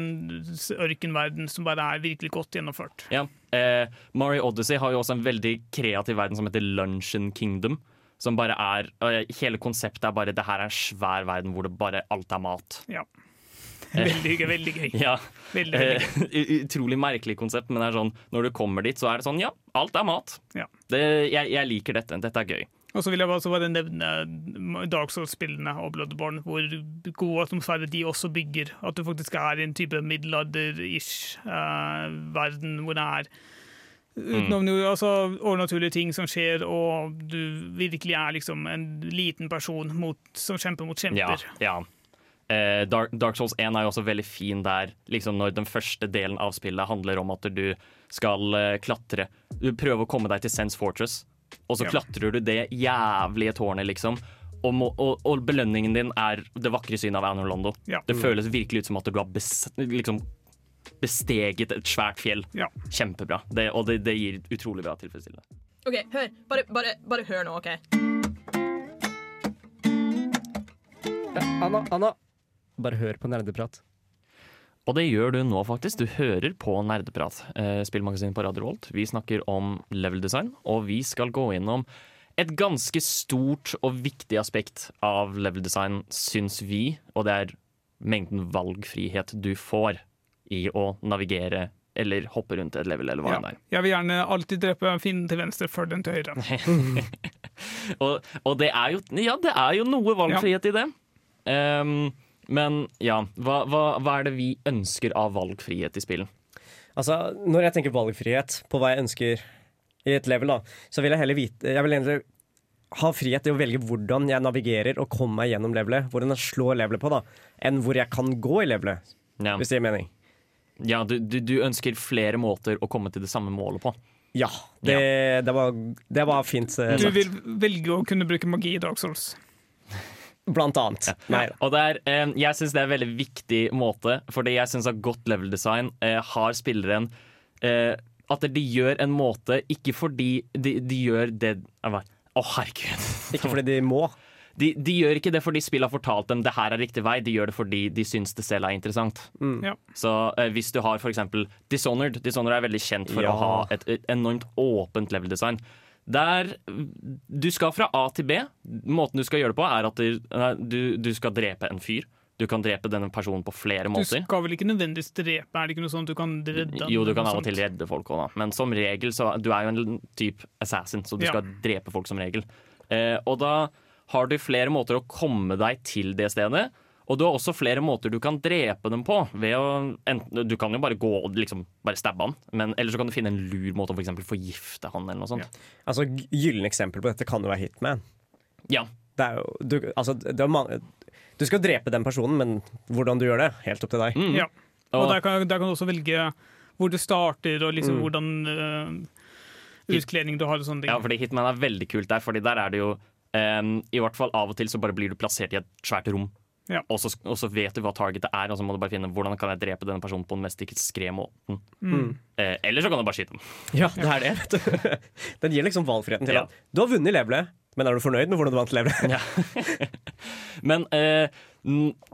ørkenverden som bare er virkelig godt gjennomført. Ja. Eh, Mario Odyssey har jo også en veldig kreativ verden som heter Luncheon Kingdom. Som bare er øh, Hele konseptet er bare det her er en svær verden hvor det bare alt er mat. Ja. Veldig gøy. veldig gøy. Ja. Veldig, veldig gøy. Eh, utrolig merkelig konsept, men det er sånn, når du kommer dit, så er det sånn ja, alt er mat. Ja. Det, jeg, jeg liker dette. Dette er gøy. Og så vil jeg bare nevne Dark Souls-spillene og Bloodborne, hvor god atmosfære de også bygger. At du faktisk er i en type middelalder-ish uh, verden hvor det er utenom noe, altså, overnaturlige ting som skjer, og du virkelig er liksom en liten person mot, som kjemper mot kjemper. Ja, ja. Eh, Dark, Dark Souls 1 er jo også veldig fin der, liksom når den første delen av spillet handler om at du skal eh, klatre. Du prøver å komme deg til Sense Fortress, og så Ja. klatrer du det jævlige tårnet, liksom. Og, må, og, og belønningen din er det vakre synet av Anne Londo. Ja. Det føles virkelig ut som at du har bes, liksom besteget et svært fjell. Ja. Kjempebra. Det, og det, det gir utrolig bra tilfredsstillelse. OK, hør. Bare, bare, bare hør nå, OK? Anna, Anna, bare hør på nerdeprat. Og det gjør du nå, faktisk. Du hører på Nerdeprat, spillmagasinet på Radio Volt. Vi snakker om level design, og vi skal gå innom et ganske stort og viktig aspekt av level design, syns vi, og det er mengden valgfrihet du får i å navigere eller hoppe rundt et level, eller hva Ja. det er. Jeg vil gjerne alltid drepe fienden til venstre før den til høyre. Og, og det er jo Ja, det er jo noe valgfrihet i det. Ehm, men ja, hva, hva, hva er det vi ønsker av valgfrihet i spillen? Altså, når jeg tenker valgfrihet på hva jeg ønsker i et level, da, så vil jeg heller vite Jeg vil egentlig ha frihet til å velge hvordan jeg navigerer og kommer meg gjennom levelet. Hvordan jeg slår levelet på, da, enn hvor jeg kan gå i levelet, Ja, hvis det gir mening. ja du, du, du ønsker flere måter å komme til det samme målet på. Ja. Det, det, var, det var fint sagt. Du vil velge å kunne bruke magi i Dark Souls. Blant annet. Nei. Og det er, eh, jeg syns det er en veldig viktig måte, fordi jeg syns at godt level design eh, har spilleren eh, At de gjør en måte ikke fordi de, de gjør det Å, herregud. Ikke fordi de må. de, de gjør ikke det fordi spillet har fortalt dem det her er riktig vei, de gjør det fordi de syns det selv er interessant. Ja. Så eh, hvis du har for eksempel Dishonored Dishonored er veldig kjent for Ja. å ha et, et enormt åpent level design. Der du skal fra A til B. Måten du skal gjøre det på, er at du, du, skal drepe en fyr. Du kan drepe denne personen på flere måter. Du skal vel ikke nødvendigvis drepe? Er det ikke noe sånt du kan redde? Jo, du kan av og til redde folk òg, da. Men som regel så Du er jo en type assassin, så du Ja. skal drepe folk som regel. Eh, og da har du flere måter å komme deg til det stedet. Og du har også flere måter du kan drepe dem på. Ved å, enten, du kan jo bare gå og liksom bare stabbe han, men eller så kan du finne en lur måte å for eksempel forgifte han. eller noe sånt. Altså, Gylne eksempel på dette kan jo være Hitman. Ja, Det er jo, du, altså, det er mange, du skal drepe den personen, men hvordan du gjør det, helt opp til deg. Mm. Ja. Og Og- der kan, der kan du også velge hvor du starter, og liksom Mm. hvordan uh, utkledning du har og sånne ting. Ja, fordi Hitman er veldig kult der, Fordi der er det jo um, I hvert fall av og til så bare blir du plassert i et svært rom. Ja. Og, så, og så vet du hva targetet er, og så må du bare finne hvordan kan jeg drepe denne personen på den mest skre måten. Mm. Eh, eller så kan du bare skyte den. Ja, det er det. Den gir liksom valgfriheten til Ja. deg. Du har vunnet levelet, men er du fornøyd med hvordan du vant levelet? Ja. Men eh,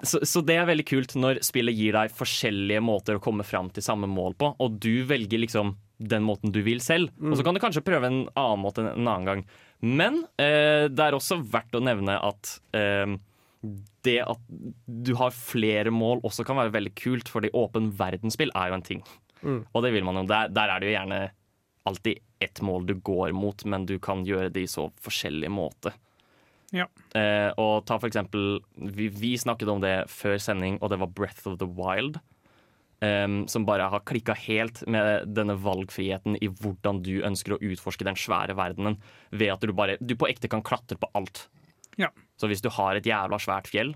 så, så det er veldig kult når spillet gir deg forskjellige måter å komme fram til samme mål på, og du velger liksom den måten du vil selv. Og så kan du kanskje prøve en annen måte en annen gang. Men eh, det er også verdt å nevne at eh, det at du har flere mål også kan være veldig kult, fordi åpen verdensspill er jo en ting. Mm. Og det vil man jo. Der, der er det jo gjerne alltid ett mål du går mot, men du kan gjøre det i så forskjellig måte. Ja. Eh, og ta for eksempel vi, vi snakket om det før sending, og det var Breath of the Wild. Um, som bare har klikka helt med denne valgfriheten i hvordan du ønsker å utforske den svære verdenen. Ved at du bare Du på ekte kan klatre på alt. Ja. Så hvis du har et jævla svært fjell,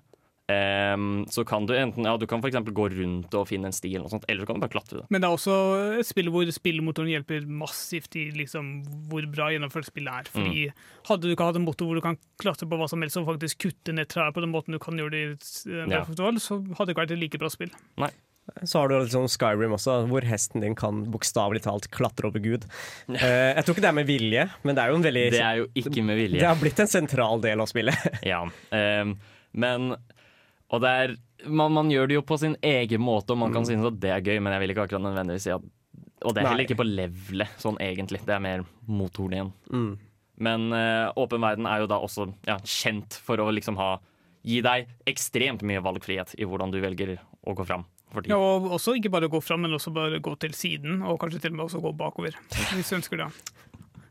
Um, så kan du enten Ja, du kan for gå rundt og finne en sti, eller sånt, eller så kan du bare klatre det. Men det er også et spill hvor spillemotoren hjelper massivt i liksom hvor bra gjennomført spillet er. Fordi Mm. Hadde du ikke hatt en motor hvor du kan klatre på hva som helst og faktisk kutte ned trær på den måten du kan gjøre det i uh, Ja. Så hadde det ikke vært et like bra spill. Så har du liksom Skyrim også, hvor hesten din kan bokstavelig talt klatre over Gud. Uh, jeg tror ikke det er med vilje, men det er jo en veldig Det er jo ikke med vilje. Det har blitt en sentral del av spillet. Ja, um, men Og det er man, man gjør det jo på sin egen måte, og man kan synes at det er gøy, men jeg vil ikke akkurat nødvendigvis si at Og det er Nei. heller ikke på levelet, sånn egentlig. Det er mer motoren igjen. Mm. Men uh, åpen verden er jo da også ja, kjent for å liksom ha Gi deg ekstremt mye valgfrihet i hvordan du velger å gå fram. Ja, og også ikke bare gå fram, men også bare gå til siden, og kanskje til og med også gå bakover. Hvis du ønsker det.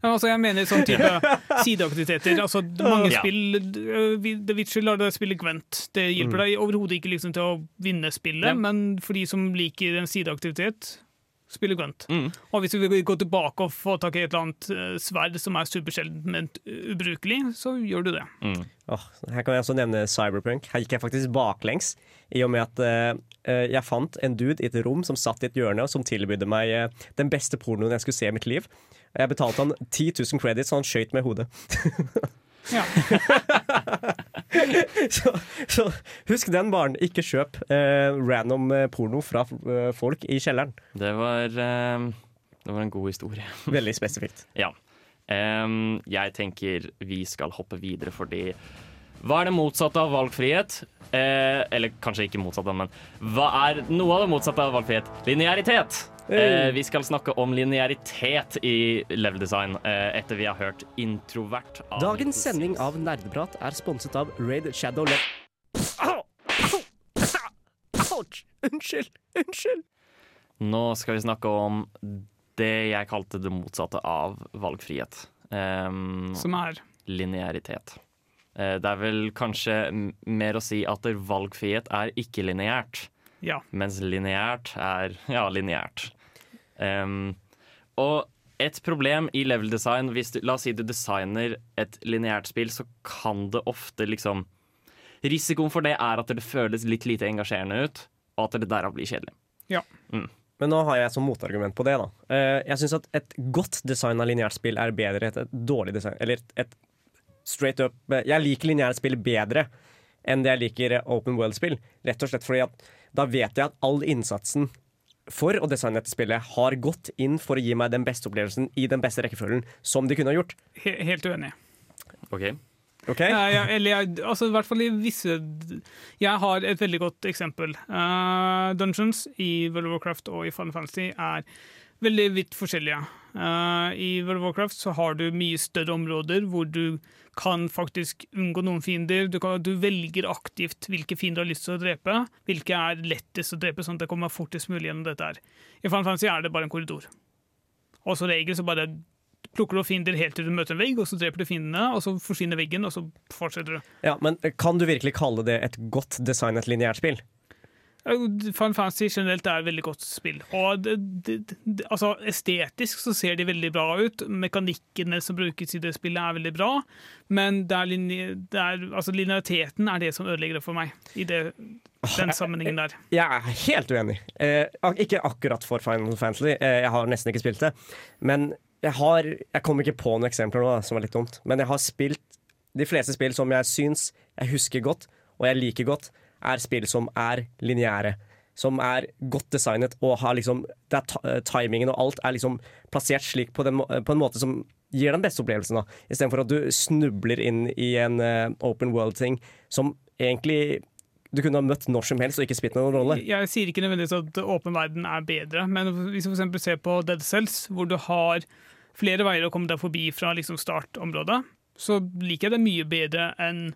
Ja, altså jeg mener sånn type sideaktiviteter. Altså, mange Ja. spill vi- The Witcher lar deg spille Gwent. Det hjelper deg overhodet ikke liksom, til å vinne spillet, Ja. men for de som liker en sideaktivitet, spille grønt. Mm. Og hvis vi vil gå tilbake og få tak i et eller annet øh, sverd som er supersjeldent, men ubrukelig, så gjør du det. Mm. Oh, her kan jeg også nevne Cyberpunk. Her gikk jeg faktisk baklengs, i og med at eh, eh, jeg fant en dude i et rom som satt i et hjørne, og som tilbød meg uh, den beste pornoen jeg skulle se i mitt liv. Jeg betalte han 10 000 credits, og han skøyt med hodet. Ja. så, så husk den, barn. Ikke kjøp eh, random eh, porno fra eh, folk i kjelleren. Det var eh, Det var en god historie. Veldig spesifikt. Ja. Um, jeg tenker vi skal hoppe videre fordi Hva er det motsatte av valgfrihet? Eh, eller kanskje ikke motsatte, men hva er noe av det motsatte av valgfrihet? Linearitet. Eh, vi skal snakke om linearitet i level design eh, etter vi har hørt introvert. av Dagens sending av Nerdeprat er sponset av Raid Shadow Le... Ouch! Unnskyld! Unnskyld! Nå skal vi snakke om det jeg kalte det motsatte av valgfrihet. Um, Som er linearitet. Eh, det er vel kanskje mer å si at valgfrihet er ikke-lineært. Ja. Mens lineært er ja, lineært. Um, og et problem i level design hvis du, La oss si du designer et lineært spill, så kan det ofte liksom Risikoen for det er at det føles litt lite engasjerende ut, og at det derav blir kjedelig. Ja. Men nå har jeg som motargument på det. da Eh, Jeg syns at et godt design av lineært spill er bedre enn et dårlig design. Eller et, et straight up Jeg liker lineære spill bedre enn det jeg liker open world-spill. Rett og slett fordi at da vet jeg at all innsatsen for å designe dette spillet har gått inn for å gi meg den beste opplevelsen i den beste rekkefølgen som de kunne ha gjort. helt uenig. Ok? Okay. Ja, ja, eller jeg, altså i hvert fall i visse Jeg har et veldig godt eksempel. Uh, Dungeons i World of Warcraft og i Final Fantasy er veldig vidt forskjellige. Eh, I World of Warcraft så har du mye større områder hvor du kan faktisk unngå noen fiender. Du, kan, du velger aktivt hvilke fiender du har lyst til å drepe, hvilke er lettest å drepe, sånn at det kommer fortest mulig gjennom dette her. I Final Fantasy er det bare en korridor. Og som regel så bare plukker du fiender helt til du møter en vegg, og så dreper du fiendene, og så forsvinner veggen, og så fortsetter du. Ja, Men kan du virkelig kalle det et godt designet lineært spill? Final Fantasy generelt er et veldig godt spill. Og det, det, det, altså Estetisk så ser de veldig bra ut. Mekanikkene som brukes i det spillet, er veldig bra. Men det er er, altså, lineariteten er det som ødelegger det for meg. I den sammenhengen der. Jeg er helt uenig. Eh, ikke akkurat for Final Fantasy, eh, jeg har nesten ikke spilt det. Men jeg har Jeg kom ikke på noen eksempler nå, som var litt dumt. Men jeg har spilt de fleste spill som jeg syns jeg husker godt, og jeg liker godt, er spill som er lineære. Som er godt designet og har liksom det er Timingen og alt er liksom plassert slik på, den, på en måte som gir den beste opplevelsen. da Istedenfor at du snubler inn i en uh, open world-ting som egentlig du kunne ha møtt når som helst og ikke spilt noen rolle. Jeg sier ikke nødvendigvis at åpen verden er bedre, men hvis du f.eks. ser på Dead Cells, hvor du har flere veier å komme deg forbi fra liksom startområdet, så liker jeg det mye bedre enn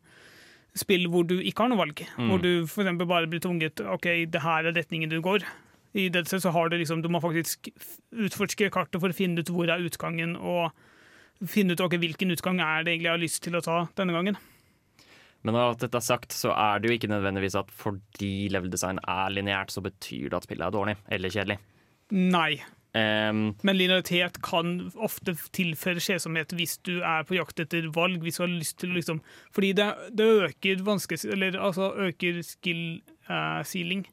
spill hvor du ikke har noe valg. Hvor du f.eks. bare blir tvunget OK, det her er retningen du går. I det Cells så har du liksom Du må faktisk utforske kartet for å finne ut hvor er utgangen, og finne ut ok, hvilken utgang er det egentlig jeg har lyst til å ta denne gangen. Men når alt dette er sagt, så er det jo ikke nødvendigvis at fordi level design er lineært, så betyr det at spillet er dårlig eller kjedelig. Nei. Ehm, Men linearitet kan ofte tilføre skjesomhet hvis du er på jakt etter valg. Hvis du har lyst til liksom Fordi det, det øker vanskelig Eller altså øker skill uh, ceiling.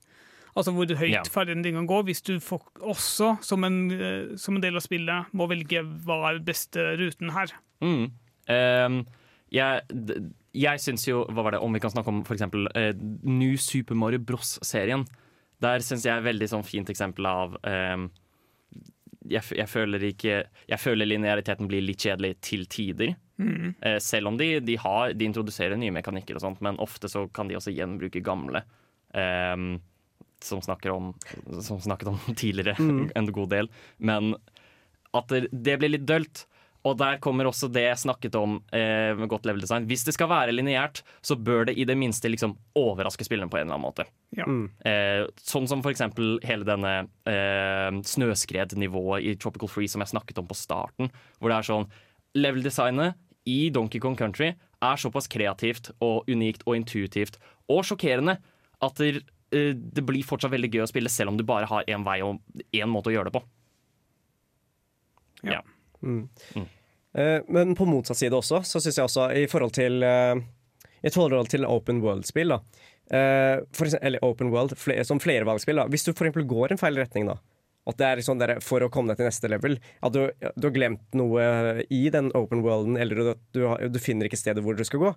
Altså hvor høyt Ja. ferdigheten din kan gå. Hvis du får, også, som en, uh, som en del av spillet, må velge hva er beste ruten her. mm, Um, jeg jeg syns jo Hva var det, om vi kan snakke om for eksempel eh, New Super Mario Bros.-serien. Der syns jeg er veldig sånn fint eksempel av ehm, jeg, jeg føler ikke Jeg føler lineariteten blir litt kjedelig til tider. Mm. selv om de, de, har, de introduserer nye mekanikker, og sånt men ofte så kan de også gjenbruke gamle. Um, som, om, som snakket om tidligere en god del. Men at det, det blir litt dølt. Og der kommer også det jeg snakket om eh, med godt level design. Hvis det skal være lineært, så bør det i det minste liksom overraske spillerne på en eller annen måte. Ja. Eh, sånn som for eksempel hele denne eh, snøskrednivået i Tropical Free som jeg snakket om på starten. Hvor det er sånn Level-designet i Donkey Kong Country er såpass kreativt og unikt og intuitivt og sjokkerende at det, eh, det blir fortsatt veldig gøy å spille, selv om du bare har én vei og én måte å gjøre det på. Ja. Eh, men på motsatt side også, så syns jeg også i forhold til eh, I forhold til open world-spill, da. eh, for eksempel, eller open world som flervalgsspill. da Hvis du eksempel går en feil retning, da. At det er sånn der, For å komme deg til neste level At du, du har glemt noe i den open worlden, eller du, du, du finner ikke stedet hvor du skal gå.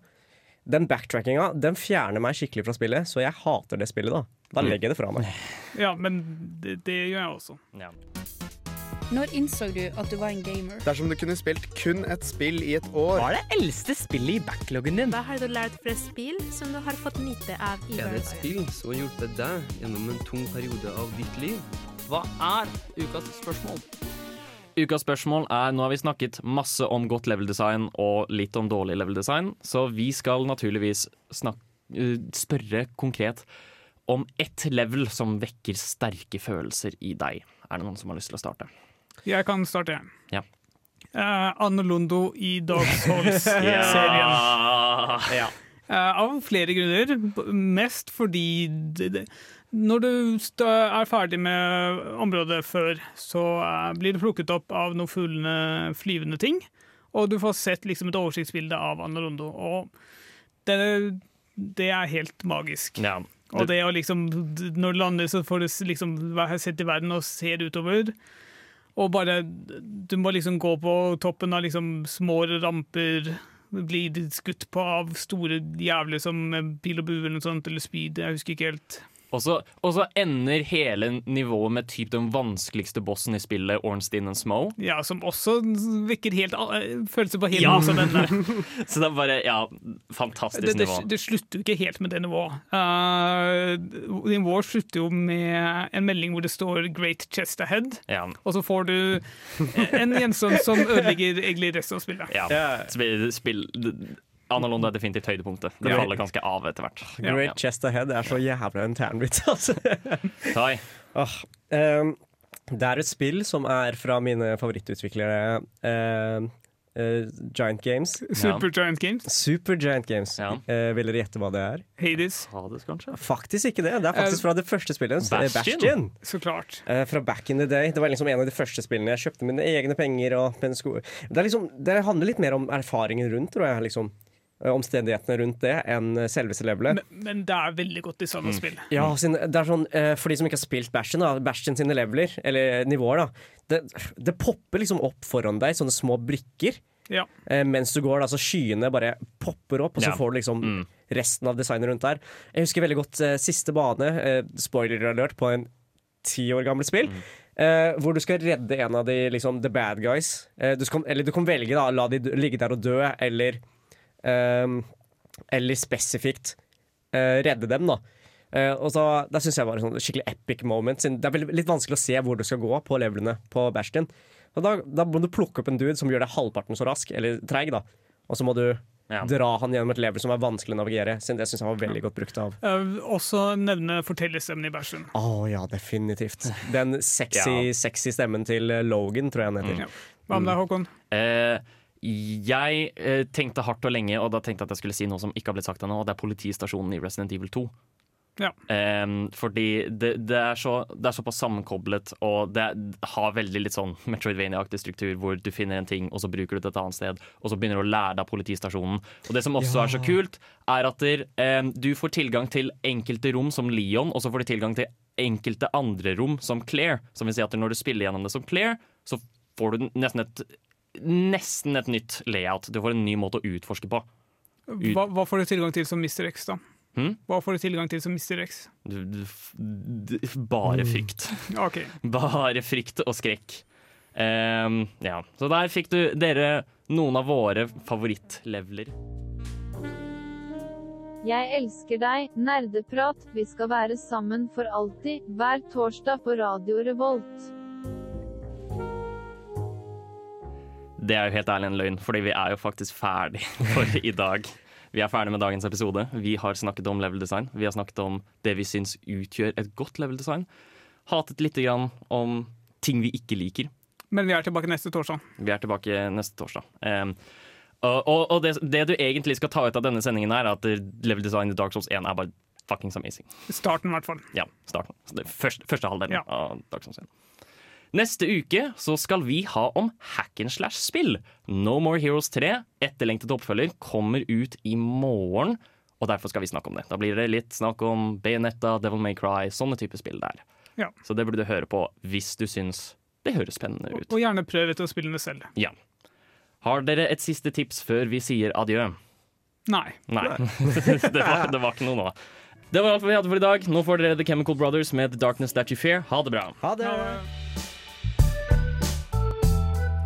Den backtrackinga den fjerner meg skikkelig fra spillet, så jeg hater det spillet. Da Da legger jeg det fra meg. ja, men det, det gjør jeg også. Ja. Når innså du at du var en gamer? Dersom du kunne spilt kun et spill i et år Hva er det eldste spillet i backloggen din? Hva har du lært fra spill som du har fått nyte av i Er det et spill som har hjulpet deg gjennom en tung periode av ditt liv? Hva er ukas spørsmål? Ukas spørsmål er Nå har vi snakket masse om godt level design og litt om dårlig level design, så vi skal naturligvis snak eh, spørre konkret om ett level som vekker sterke følelser i deg. Er det noen som har lyst til å starte? Jeg kan starte, jeg. Ja. Uh, Anne Londo i Dark Souls-serien. Ja. uh, av flere grunner. Mest fordi det, det, når du er ferdig med området før, så uh, blir du plukket opp av noen fuglene flyvende ting. Og du får sett liksom et oversiktsbilde av Anne Londo. Og det, det er helt magisk. ja. Og det å liksom, når du lander, så får du liksom være sett i verden og ser utover. Og bare Du må liksom gå på toppen av liksom små ramper, bli skutt på av store jævler som pil og bue eller noe sånt, eller spyd, jeg husker ikke helt. Og så, og så ender hele nivået med typ den vanskeligste bossen i spillet, Ornstein and Smoe. Ja, som også vekker helt eh, følelser på helt Ja. motsatt ende. Så det er bare Ja, fantastisk Det, det, nivå. det slutter jo ikke helt med det nivået. Uh, nivået slutter jo med en melding hvor det står 'Great chest ahead', Ja. og så får du en gjenstand som ødelegger egentlig resten av spillet. Ja. Spill, spill, Anna er definitivt høydepunktet. Det Ja. faller ganske av etter hvert. Great Chest Ahead er så jævla en ternbit, altså. oh, Åh, ehm, det er et spill som er fra mine favorittutviklere. Uh, uh, Giant Games. Super Giant Games. Super Giant Games. Eh, vil dere gjette hva det er? Hades. Hades, kanskje? Faktisk ikke det. Det er faktisk Eh, fra det første spillet. Bastion. Bastion. Så klart. Eh, fra back in the day. Det var liksom en av de første spillene jeg kjøpte mine egne penger. Og med sko det, er liksom, det handler litt mer om erfaringen rundt, tror jeg. Liksom. Eh, Omstendighetene rundt det enn eh, selveste levelet. Men, men det er veldig godt i designa spill. Ja, det er sånn, eh, For de som ikke har spilt Bastion, da, Bastion sine leveler, eller nivåer, da det, det popper liksom opp foran deg, sånne små brikker. Ja. Eh, mens du går, da, så skyene bare popper opp, og så Ja. får du liksom resten av designet rundt der. Jeg husker veldig godt siste bane, spoiler alert, på en ti år gammelt spill. eh, hvor du skal redde en av de liksom, the bad guys. Uh, du skal, eller du kan velge da, la de ligge der og dø, eller Eller spesifikt eh, redde dem, da. Eh, og så, Det syns jeg var en sånn skikkelig epic moment. siden Det er litt vanskelig å se hvor du skal gå på levelene på Bastion. Og da, da må du plukke opp en dude som gjør deg halvparten så rask, eller treig, da. Og så må du dra han gjennom et level som er vanskelig å navigere. Siden det syns jeg var veldig godt brukt av. Eh, også nevne fortellerstemmen i Bastion. Å ja, definitivt. Den sexy, sexy stemmen til Logan, tror jeg han heter. Hva med deg, Håkon? Eh, jeg eh, tenkte hardt og lenge, og da tenkte jeg at jeg skulle si noe som ikke har blitt sagt ennå, og det er politistasjonen i Resident Evil 2. Ja. Eh, fordi det, det, er så, det er såpass sammenkoblet, og det har veldig litt sånn Metroidvania-aktig struktur, hvor du finner en ting, og så bruker du det et annet sted, og så begynner du å lære deg politistasjonen. Og det som også Ja. er så kult, er at der, eh, du får tilgang til enkelte rom som Leon, og så får du tilgang til enkelte andre rom som Claire. Som vil si at når du spiller gjennom det som Claire, så får du nesten et Nesten et nytt layout. Du får en ny måte å utforske på. Ut- Hva, hva får du tilgang til som Mr. X, da? Hmm? Hva får du tilgang til som Mr. X? Du, du, du, bare frykt. OK. Bare frykt og skrekk. Um, ja. Så der fikk du dere noen av våre favorittleveler. Jeg elsker deg, nerdeprat. Vi skal være sammen for alltid, hver torsdag på Radio Revolt. Det er jo helt ærlig en løgn, fordi vi er jo faktisk ferdig for i dag. Vi er ferdig med dagens episode. Vi har snakket om level design. Vi har snakket om det vi syns utgjør et godt level design. Hatet lite grann om ting vi ikke liker. Men vi er tilbake neste torsdag. Vi er tilbake neste torsdag. Um, og og, det, det du egentlig skal ta ut av denne sendingen, er at level design i Dark Souls 1 er bare fuckings amazing. Starten, i hvert fall. Ja, starten. Første, første halvdelen Ja. av Dark Souls 1. Neste uke så skal vi ha om hack and slash-spill. No More Heroes 3, etterlengtet oppfølger, kommer ut i morgen. Og derfor skal vi snakke om det. Da blir det litt snakk om Bayonetta, Devil May Cry, sånne typer spill der. Ja. Så det burde du høre på hvis du syns det høres spennende ut. Og gjerne prøv til å spille det selv. Ja. Har dere et siste tips før vi sier adjø? Nei. Nei. det, var, det var ikke noe nå. Det var alt vi hadde for i dag. Nå får dere The Chemical Brothers med The Darkness That You Fear. Ha det bra. Ha det!